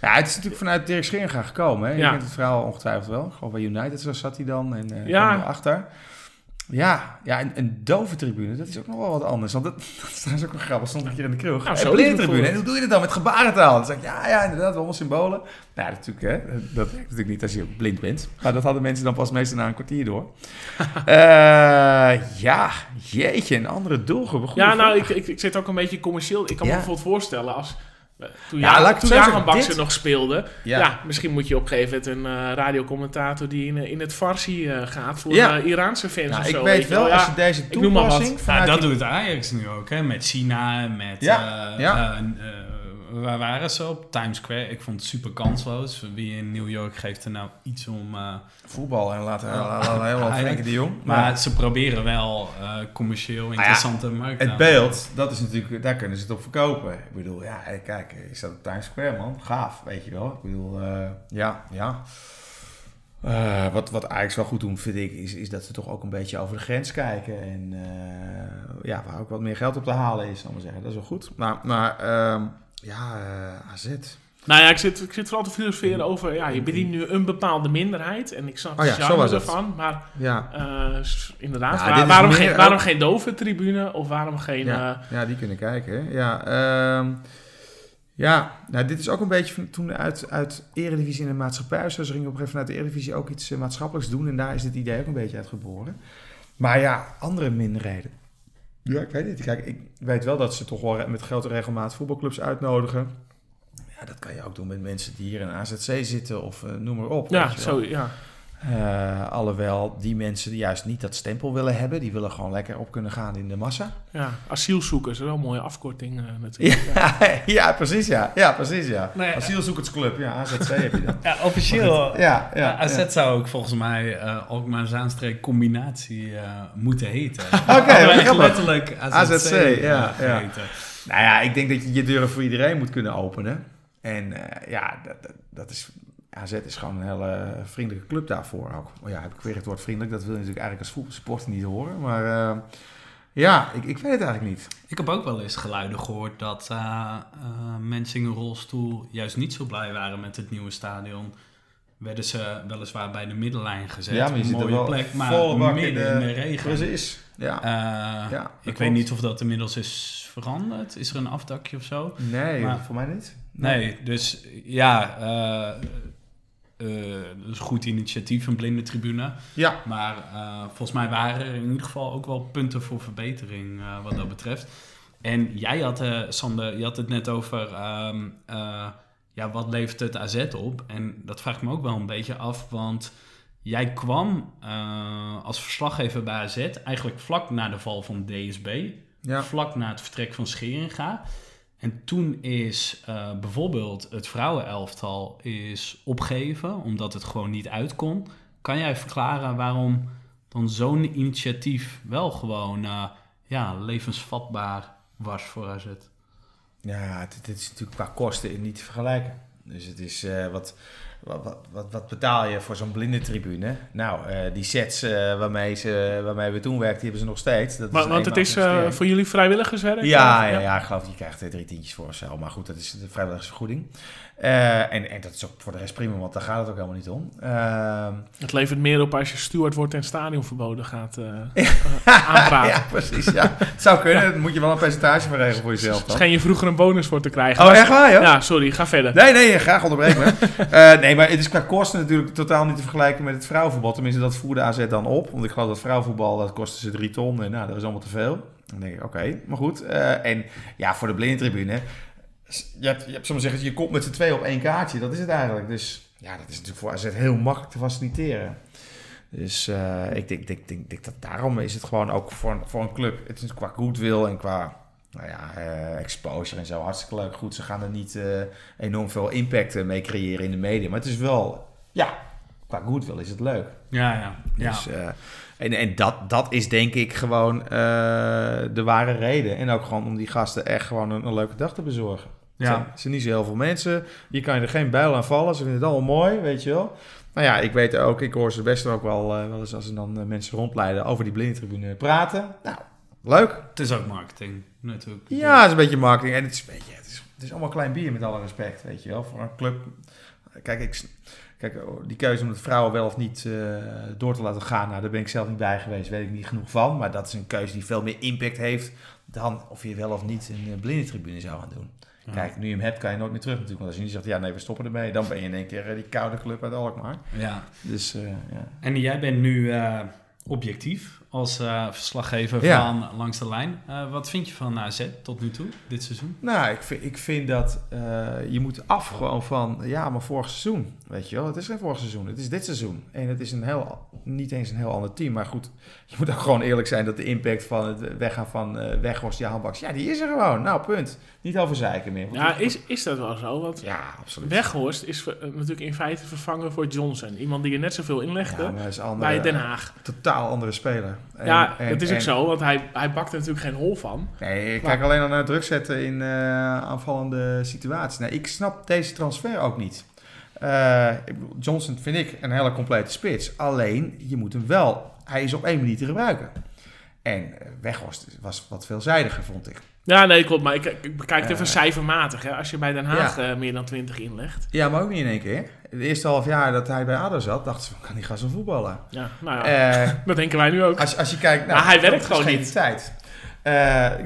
ja, het is natuurlijk vanuit Dirk Scheringa gekomen. Hè? Je Ja. kent het verhaal ongetwijfeld wel. Ik geloof bij United zo zat hij dan en eh Ja. kwam erachter. Ja, ja een, een dove tribune, dat is ook nog wel wat anders. Want dat, dat is trouwens ook nog grappig. Stond ik hier in de kroeg. Nou, een is het tribune. En hoe doe je dat dan? Met gebarentaal. Dan zeg ik, ja, ja, inderdaad, allemaal symbolen. Nou, ja, natuurlijk, hè. Dat werkt natuurlijk niet als je blind bent. Maar dat hadden mensen dan pas meestal na een kwartier door. Eh, ja, jeetje, een andere doelgroep. een Ja, nou, ik, ik, ik zit ook een beetje commercieel. Ik kan Ja. me bijvoorbeeld voorstellen als... Toen, Ja, ja, ik toen Jahan dit- nog speelde. Ja. Ja. misschien moet je op een gegeven moment een eh, radiocommentator die in, eh, in het Farsi eh, gaat voor Ja. Iraanse fans Nou, of ik zo. weet wel, ja. als je deze ik noem maar wat. toepassing Ja, vanuit dat die- doet Ajax nu ook, hè? Met China, met... Ja, eh, ja. eh, eh, waar waren ze op? Times Square. Ik vond het super kansloos. Wie in New York geeft er nou iets om... eh, voetbal en laten helemaal Ja, Frenkie de Jong. maar ze proberen wel eh, commercieel interessante markten. Het beeld, dat is natuurlijk, daar kunnen ze het op verkopen. Ik bedoel, ja, kijk, je staat op Times Square, man. Gaaf, weet je wel. Ik bedoel, eh, ja, ja. Eh, wat, wat Ajax wel goed doen, vind ik, is, is dat ze toch ook een beetje over de grens kijken. En eh, ja, waar ook wat meer geld op te halen is, zal ik maar zeggen. Dat is wel goed. Maar, maar ehm, ja, eh, AZ. Nou ja, ik zit, ik zit vooral te filosoferen over... Ja, je bedient nu een bepaalde minderheid. En ik snap Oh ja, het. ervan. Maar Ja, eh, inderdaad, Ja, waar- waarom, meer geen, ook- waarom geen dove tribune? Of waarom geen... Ja. eh, ja, die kunnen kijken. hè. Ja, ehm, ja nou, dit is ook een beetje van toen uit, uit Eredivisie in de maatschappij. Zo ze gingen op een gegeven moment vanuit de Eredivisie ook iets maatschappelijks doen. En daar is dit idee ook een beetje uit geboren. Maar ja, andere minderheden. Ja, ik weet niet. Kijk, ik weet wel dat ze toch wel met grote regelmaat voetbalclubs uitnodigen. Ja, dat kan je ook doen met mensen die hier in AZC zitten of uh, noem maar op. Ja, zo, ja. Uh, alhoewel die mensen juist niet dat stempel willen hebben. Die willen gewoon lekker op kunnen gaan in de massa. Ja, asielzoekers, dat is wel een mooie afkorting uh, natuurlijk. Ja, ja, precies ja. Ja, precies ja. Nee, Asielzoekersclub, ja, AZC heb je dan. Ja, officieel. Ja, ja, AZ ja. zou ook volgens mij uh, Alkmaar Zaanstreek combinatie uh, moeten heten. Oké, okay, letterlijk AZC, AZC ja, ja. Nou ja, ik denk dat je je deuren voor iedereen moet kunnen openen. En ja, dat, dat, dat is AZ is gewoon een hele vriendelijke club daarvoor ook. Oh ja, heb ik weer het woord vriendelijk. Dat wil je natuurlijk eigenlijk als voetbalsupporter niet horen. Maar uh, ja, ik, ik weet het eigenlijk niet. Ik heb ook wel eens geluiden gehoord dat uh, uh, mensen in een rolstoel juist niet zo blij waren met het nieuwe stadion. Werden ze weliswaar bij de middenlijn gezet. Ja, maar je een mooie wel plek, maar midden in de, regen. Precies. Ja. ja ik klopt. weet niet of dat inmiddels is veranderd. Is er een afdakje of zo? Nee, maar, voor mij niet. Nee, nee dus ja, uh, dat is een goed initiatief, een blinde tribune. Ja. Maar uh, volgens mij waren er in ieder geval ook wel punten voor verbetering uh, wat dat betreft. En jij had, Sander, je had het net over um, ja, wat levert het AZ op? En dat vraagt me ook wel een beetje af, want jij kwam als verslaggever bij AZ eigenlijk vlak na de val van DSB. Ja. Vlak na het vertrek van Scheringa. En toen is uh, bijvoorbeeld het vrouwenelftal is opgegeven, omdat het gewoon niet uitkon. Kan jij verklaren waarom dan zo'n initiatief wel gewoon uh, ja, levensvatbaar was voor AZ? Ja, dit, is natuurlijk qua kosten niet te vergelijken. Dus het is uh, wat wat, wat, wat, betaal je voor zo'n blindentribune? Nou, uh, die sets uh, waarmee, ze, waarmee we toen werkten, die hebben ze nog steeds. Dat maar, want het is uh, voor jullie vrijwilligerswerk? Ja, ja, ja, ja, ik geloof dat je krijgt drie tientjes voor of zo. Maar goed, dat is de vrijwilligersvergoeding. Uh, en, en dat is ook voor de rest prima, want daar gaat het ook helemaal niet om. Uh, het levert meer op als je steward wordt en stadionverboden gaat uh, aanpraten. ja, precies. Ja. Het zou kunnen. Dan moet je wel een percentage van regelen voor jezelf. Dan. Schijn je vroeger een bonus voor te krijgen. Oh, echt waar, joh? Ja, sorry. Ga verder. Nee, nee, graag onderbreken. nee, maar het is qua kosten natuurlijk totaal niet te vergelijken met het vrouwenvoetbal. Tenminste, dat voerde AZ dan op. Want ik geloof dat vrouwenvoetbal, dat kostte ze drie ton. En nou, dat is allemaal te veel. Dan denk ik, oké, okay, maar goed. en ja, voor de blindentribune je hebt, je, hebt, zeggen, je komt met z'n twee op één kaartje. Dat is het eigenlijk. Dus ja, dat is natuurlijk voor AZ heel makkelijk te faciliteren. Dus uh, ik denk, denk, denk, denk, dat daarom is het gewoon ook voor, voor een club. Het is qua goodwill en qua nou ja, uh, exposure en zo hartstikke leuk. Goed, ze gaan er niet uh, enorm veel impact mee creëren in de media. Maar het is wel, ja, qua goodwill is het leuk. Ja, ja. Dus, ja. en en dat, dat is denk ik gewoon de ware reden. En ook gewoon om die gasten echt gewoon een, een leuke dag te bezorgen. Ja. Er zijn niet zo heel veel mensen. Je kan je er geen bijl aan vallen. Ze vinden het allemaal mooi, weet je wel. Nou ja, ik weet ook, ik hoor ze best ook wel, uh, wel eens als ze dan uh, mensen rondleiden over die blindentribune praten. Nou, leuk. Het is ook marketing, natuurlijk. Ja, het is een beetje marketing. En het is, weet je, het is, het is allemaal klein bier met alle respect, weet je wel. Voor een club. Kijk, ik, kijk oh, die keuze om het vrouwen wel of niet uh, door te laten gaan, nou, daar ben ik zelf niet bij geweest, weet ik niet genoeg van. Maar dat is een keuze die veel meer impact heeft dan of je wel of niet een blindentribune zou gaan doen. Kijk, nu je hem hebt, kan je nooit meer terug natuurlijk. Want als je niet zegt, ja nee, we stoppen ermee, dan ben je in één keer uh, die koude club uit Alkmaar. Ja. Dus, uh, ja. En jij bent nu uh, objectief als uh, verslaggever ja. van Langs de Lijn. Uh, wat vind je van AZ tot nu toe, dit seizoen? Nou, ik vind, ik vind dat uh, je moet af gewoon van, ja, maar vorig seizoen, weet je wel. Het is geen vorig seizoen, het is dit seizoen. En het is een heel, niet eens een heel ander team. Maar goed, je moet ook gewoon eerlijk zijn dat de impact van het weggaan van uh, Weghorst, Jan Baks, ja, die is er gewoon. Nou, punt. Niet over zeiken meer. Ja, is, is dat wel zo? Want ja, absoluut. Weghorst is natuurlijk in feite vervangen voor Johnson. Iemand die er net zoveel inlegde ja, bij Den Haag. Totaal andere speler. En, ja, en, het is ook zo, want hij, hij bakt er natuurlijk geen hol van. Nee, ik kijk alleen al naar druk zetten in uh, aanvallende situaties. Nee, ik snap deze transfer ook niet. Uh, Johnson vind ik een hele complete spits. Alleen, je moet hem wel... Hij is op één manier te gebruiken. En Weghorst was wat veelzijdiger, vond ik. Ja, nee, klopt. Maar ik, ik bekijk het even uh, cijfermatig. Hè. Als je bij Den Haag ja. uh, meer dan 20 inlegt. Ja, maar ook niet in één keer. Het eerste half jaar dat hij bij ADO zat, dachten ze, kan die gaan zo voetballen? Ja, nou ja, uh, dat denken wij nu ook. Als, als je kijkt... Nou, maar hij werkt gewoon niet. tijd.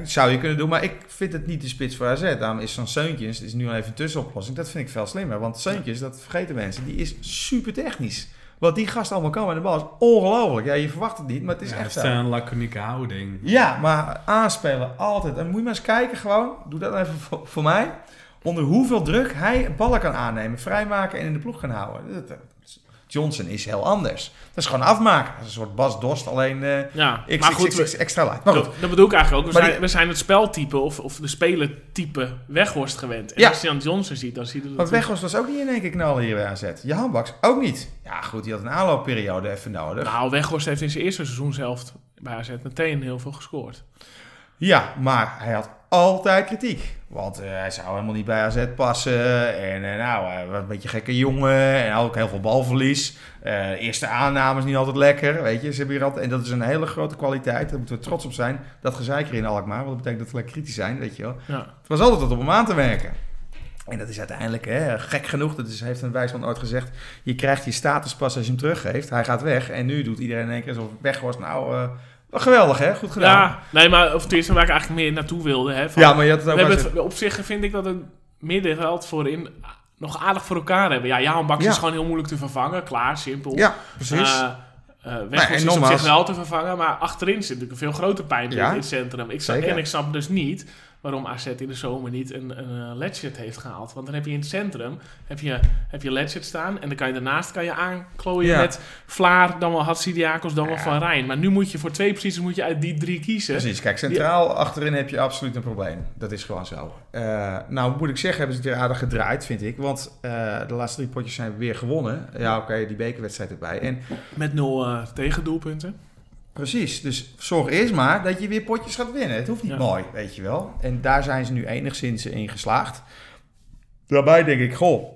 zou je kunnen doen, maar ik vind het niet de spits voor AZ. Daarom is zo'n Seuntjes, is nu al even een tussenoplossing. Dat vind ik veel slimmer. Want Seuntjes, dat vergeten mensen, die is super technisch. Wat die gast allemaal kan met de bal is ongelooflijk. Ja, je verwacht het niet, maar het is Ja, echt het is een laconieke houding. Ja, maar aanspelen altijd. En moet je maar eens kijken gewoon. Doe dat even voor, voor mij. Onder hoeveel druk hij ballen kan aannemen, vrijmaken en in de ploeg kan houden. Dat- dat- Johnson is heel anders. Dat is gewoon afmaken. Dat is een soort Bas Dost, alleen eh Ja, x, maar goed, x, we- x, extra light. Maar goed. dat, bedoel ik eigenlijk ook. We, zijn, we zijn het speltype of, of de spelertype Weghorst gewend. En Ja. als je dan Johnson ziet, dan zie je dat Want Weghorst was ook niet in één keer knallen hier bij AZ. Johan Baks ook niet. Ja, goed, die had een aanloopperiode even nodig. Nou, Weghorst heeft in zijn eerste seizoen zelf bij AZ meteen heel veel gescoord. Ja, maar hij had altijd kritiek. Want eh, hij zou helemaal niet bij AZ passen. En eh, nou, een beetje gekke jongen. En ook heel veel balverlies. Eh, eerste aannames niet altijd lekker. Weet je, ze hebben hier altijd, en dat is een hele grote kwaliteit. Daar moeten we trots op zijn. Dat gezeik hier in Alkmaar. Want dat betekent dat we lekker kritisch zijn, weet je wel. Ja. Het was altijd tot op hem aan te werken. En dat is uiteindelijk hè, gek genoeg. Dat is, heeft een wijsman ooit gezegd. Je krijgt je status pas als je hem teruggeeft. Hij gaat weg. En nu doet iedereen in één keer alsof het weg was. Nou, wel geweldig hè. Goed gedaan. Ja, nee, maar of tenminste waar ik eigenlijk meer naartoe wilde. Hè, van, Ja, maar je had het we ook hebben bij het, op zich vind ik dat het middenveld voorin nog aardig voor elkaar hebben. Ja, Jan Baks Ja. is gewoon heel moeilijk te vervangen. Klaar, simpel. Ja, precies. Eh, eh, en Weghorst is op nogmaals- zich wel te vervangen, maar achterin zit natuurlijk een veel groter pijnpunt Ja, in het centrum. Ik snap, en ik snap dus niet waarom AZ in de zomer niet een, een eh, heeft gehaald. Want dan heb je in het centrum heb je, heb je staan en dan kan je daarnaast kan je aanklooien Ja. met Vlaar, dan wel Hatsidiakos, dan wel Ja. Van Rijn. Maar nu moet je voor twee posities moet je uit die drie kiezen. Precies, kijk, centraal achterin heb je absoluut een probleem. Dat is gewoon zo. Eh, nou, moet ik zeggen, hebben ze het weer aardig gedraaid, vind ik. Want eh, de laatste drie potjes zijn we weer gewonnen. Ja, oké, die bekerwedstrijd erbij. En Met nul tegendoelpunten. Precies, dus zorg eerst maar dat je weer potjes gaat winnen. Het hoeft niet Ja. mooi, weet je wel. En daar zijn ze nu enigszins in geslaagd. Daarbij denk ik, goh,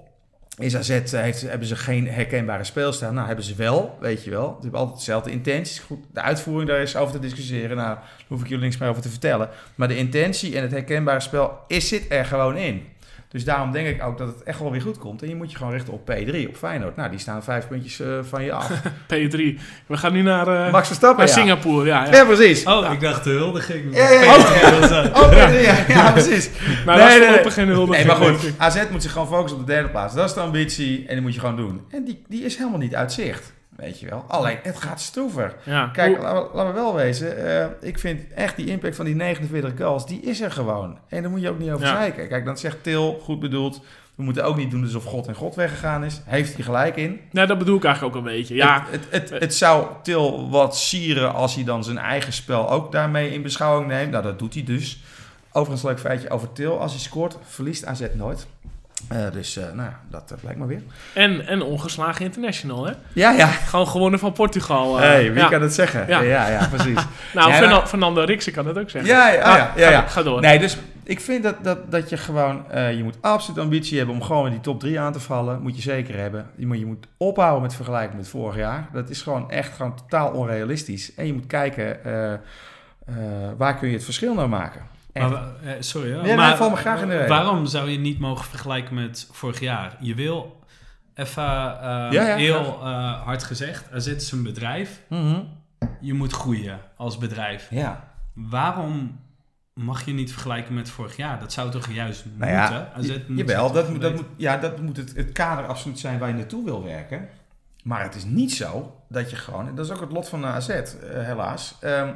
is AZ, eh, heeft, hebben ze geen herkenbare speelstijl? Nou, hebben ze wel, weet je wel. Ze hebben altijd dezelfde intenties. Goed, de uitvoering daar is over te discussiëren. Nou, daar hoef ik jullie niks meer over te vertellen. Maar de intentie en het herkenbare spel is, zit er gewoon in. Dus daarom denk ik ook dat het echt wel weer goed komt. En je moet je gewoon richten op P3, op Feyenoord. Nou, die staan vijf puntjes eh, van je af. P3. We gaan nu naar, eh, Max Verstappen, naar ja. Singapore. Ja, ja. Ja, precies. Oh, ik dacht de huldiging. Ja, ja, ja. Oh, dat was, P3, ja, ja, precies. Maar Nee, dat is nee, geen hulde. Nee, maar goed. AZ moet zich gewoon focussen op de derde plaats. Dat is de ambitie en die moet je gewoon doen. En die, die is helemaal niet uit zicht. Weet je wel. Alleen, het gaat stroever. Ja. Kijk, we, laten we wel wezen. eh, ik vind echt die impact van die 49 goals, die is er gewoon. En daar moet je ook niet over Ja. zeiken. Kijk, dan zegt Til, goed bedoeld. We moeten ook niet doen alsof God en God weggegaan is. Heeft hij gelijk in. Nou, dat bedoel ik eigenlijk ook een beetje. Ja, Het, het, het, het zou Til wat sieren als hij dan zijn eigen spel ook daarmee in beschouwing neemt. Nou, dat doet hij dus. Overigens, leuk feitje over Til. Als hij scoort, verliest AZ nooit. Eh, dus, eh, nou dat eh, blijkt maar weer. en, en ongeslagen international, hè? Ja, ja. Gewoon gewonnen van Portugal. Hey, wie ja. kan het zeggen? Ja, Ja. ja, precies. Nou, Ja, Fernan- nou- Fernando Rixen kan het ook zeggen. Ja, ja, Ah, ja. Ga, ga door. Nee, dus ik vind dat, dat, dat je gewoon... je moet absoluut ambitie hebben om gewoon in die top 3 aan te vallen. Moet je zeker hebben. Je moet, je moet ophouden met vergelijking met vorig jaar. Dat is gewoon echt gewoon totaal onrealistisch. En je moet kijken... waar kun je het verschil nou maken? Maar, eh, sorry hoor. nee, maar val me graag in de reden. waarom zou je niet mogen vergelijken met vorig jaar? Je wil, even eh, Ja, ja, heel eh, hard gezegd, er zit een bedrijf. Mhm. Je moet groeien als bedrijf. Ja. Waarom mag je niet vergelijken met vorig jaar? Dat zou toch juist Nou ja, moeten? AZ je- moet jawel, dat, moet- dat, moet, ja, dat moet het, het kader absoluut zijn waar je naartoe wil werken. Maar het is niet zo dat je gewoon, en dat is ook het lot van de AZ, helaas, ehm,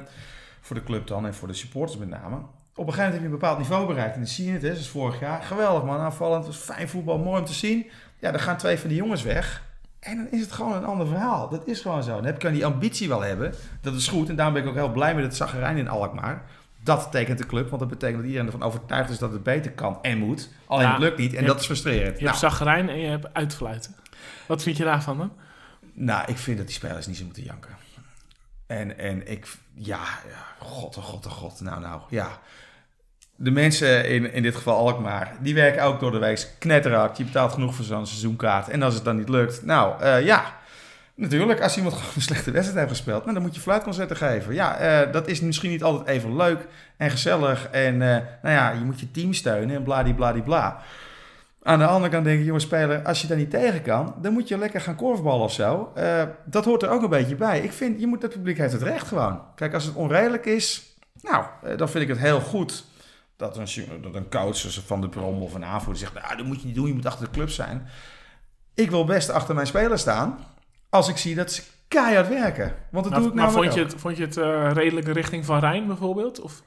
voor de club dan en voor de supporters met name. Op een gegeven moment heb je een bepaald niveau bereikt en dan zie je het, hè, zoals vorig jaar. Geweldig man, aanvallend, het was fijn voetbal, mooi om te zien. Ja, dan gaan twee van die jongens weg. En dan is het gewoon een ander verhaal. Dat is gewoon zo. Dan je kan die ambitie wel hebben. Dat is goed. En daarom ben ik ook heel blij met het zagrijn in Alkmaar. Dat tekent de club, want dat betekent dat iedereen ervan overtuigd is dat het beter kan en moet. Alleen Ja, het lukt niet en dat is frustrerend. Je Nou, hebt zagrijn en je hebt uitfluiten. Wat vind je daarvan dan? nou, ik vind dat die spelers niet zo moeten janken. En, en ik, ja, ja, god, oh god, oh god. Nou, nou, ja. De mensen in, in dit geval Alkmaar, die werken ook door de week knetterhard. Je betaalt genoeg voor zo'n seizoenkaart. En als het dan niet lukt, nou, eh, ja. Natuurlijk, als iemand gewoon een slechte wedstrijd heeft gespeeld, nou, dan moet je fluitconcerten geven. Ja, eh, dat is misschien niet altijd even leuk en gezellig. En eh, nou ja, je moet je team steunen en bladibladibla. Aan de andere kant denk ik, jonge speler, als je daar niet tegen kan, dan moet je lekker gaan korfballen of zo. Eh, dat hoort er ook een beetje bij. Ik vind, je moet, het publiek heeft het recht gewoon. Kijk, als het onredelijk is, nou, eh, dan vind ik het heel goed dat een, dat een coach Van de Brom of een aanvoerder zegt, nou, dat moet je niet doen, je moet achter de club zijn. Ik wil best achter mijn speler staan. als ik zie dat ze keihard werken. Want dat Maar, doe ik maar namelijk vond je het, vond je het eh, redelijk richting Van Rijn bijvoorbeeld? Of?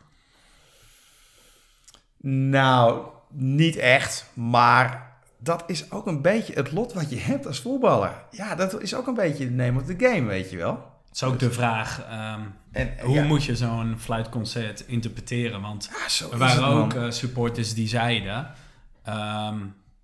Nou, niet echt. Maar dat is ook een beetje het lot wat je hebt als voetballer. Ja, dat is ook een beetje de name of the game, weet je wel. Het is ook de vraag, ehm, En, hoe ja, moet je zo'n fluitconcert interpreteren? Want ja, er waren man. ook eh, supporters die zeiden... ehm,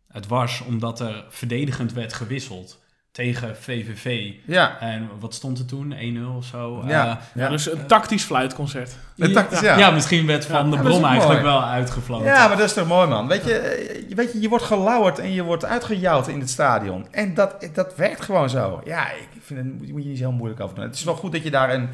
het was omdat er verdedigend werd gewisseld tegen VVV. Ja, En wat stond er toen? 1-0 of zo? ja, Eh, ja. Dus een tactisch fluitconcert. Een tactisch, ja. ja. misschien werd Van Brom ook eigenlijk mooi. wel uitgefloten. Ja, maar dat is toch mooi, man. Weet je, eh, je- weet je, je wordt gelauwerd en je wordt uitgejouwd in het stadion. En dat, dat werkt gewoon zo. Ja, ik vind het, moet je moet je niet zo heel moeilijk over doen. Het is wel goed dat je daar een,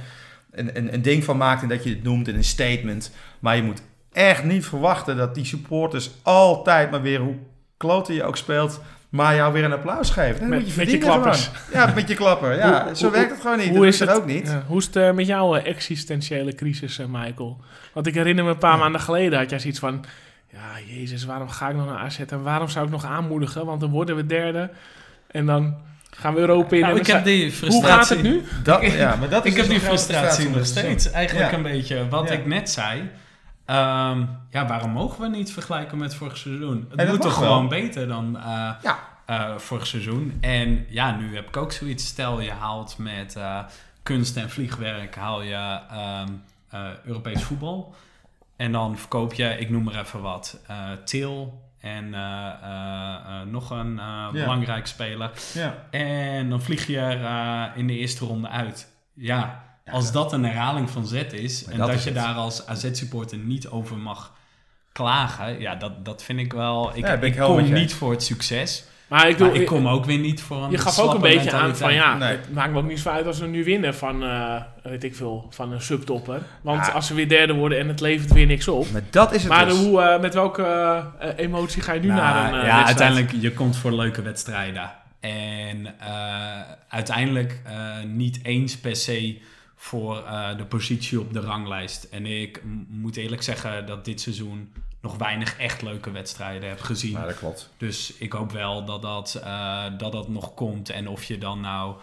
een, een, een ding van maakt en dat je het noemt in een statement. Maar je moet echt niet verwachten dat die supporters altijd maar weer, hoe kloten je ook speelt, maar jou weer een applaus geven. Dat Met- moet je met je klappers. gewoon. Ja, met je klapper. Ja, Hoe- zo hoe- werkt het gewoon niet. Hoe dat is het ook niet. Ja, hoe is het eh, met jouw eh, existentiële crisis, eh, Michael? Want ik herinner me een paar maanden geleden had jij zoiets van... Ja, jezus, waarom ga ik nog naar AZ en waarom zou ik nog aanmoedigen? Want dan worden we derde en dan gaan we Europa in. Nou, en ik heb die Hoe frustratie... gaat het nu? Dat, ja, maar dat is ik heb dus die frustratie nog steeds. Eigenlijk Ja. een beetje wat Ja. ik net zei. Ehm, ja, waarom mogen we niet vergelijken met vorig seizoen? Het moet toch wel. gewoon beter dan eh, Ja. eh, vorig seizoen. En ja, nu heb ik ook zoiets. Stel, je haalt met eh, kunst en vliegwerk haal je ehm, eh, Europees voetbal. En dan verkoop je, ik noem maar even wat, Til en nog een eh, belangrijk speler. En dan vlieg je er in de eerste ronde uit. Ja, als dat een herhaling van Z is Maar en dat dat, is je het. daar als AZ-supporter niet over mag klagen, ja, dat, dat vind ik wel. Ik, ik kom niet voor het succes, Maar ik, maar ik kom ook weer niet voor een. je gaf ook een beetje aan van ja, Nee. het maakt me ook niet zo uit als we nu winnen van, eh, weet ik veel, van een subtopper. Want Ja. als we weer derde worden en het levert weer niks op. Maar dat is het Maar dus. hoe, eh, met welke eh, emotie ga je nu Nou, naar een ja, wedstrijd? uiteindelijk, je komt voor leuke wedstrijden. En eh, uiteindelijk eh, niet eens per se voor eh, de positie op de ranglijst. En ik moet eerlijk zeggen dat dit seizoen nog weinig echt leuke wedstrijden heb gezien. Ja, dat klopt. Dus ik hoop wel dat dat, eh, dat dat nog komt. En of je dan nou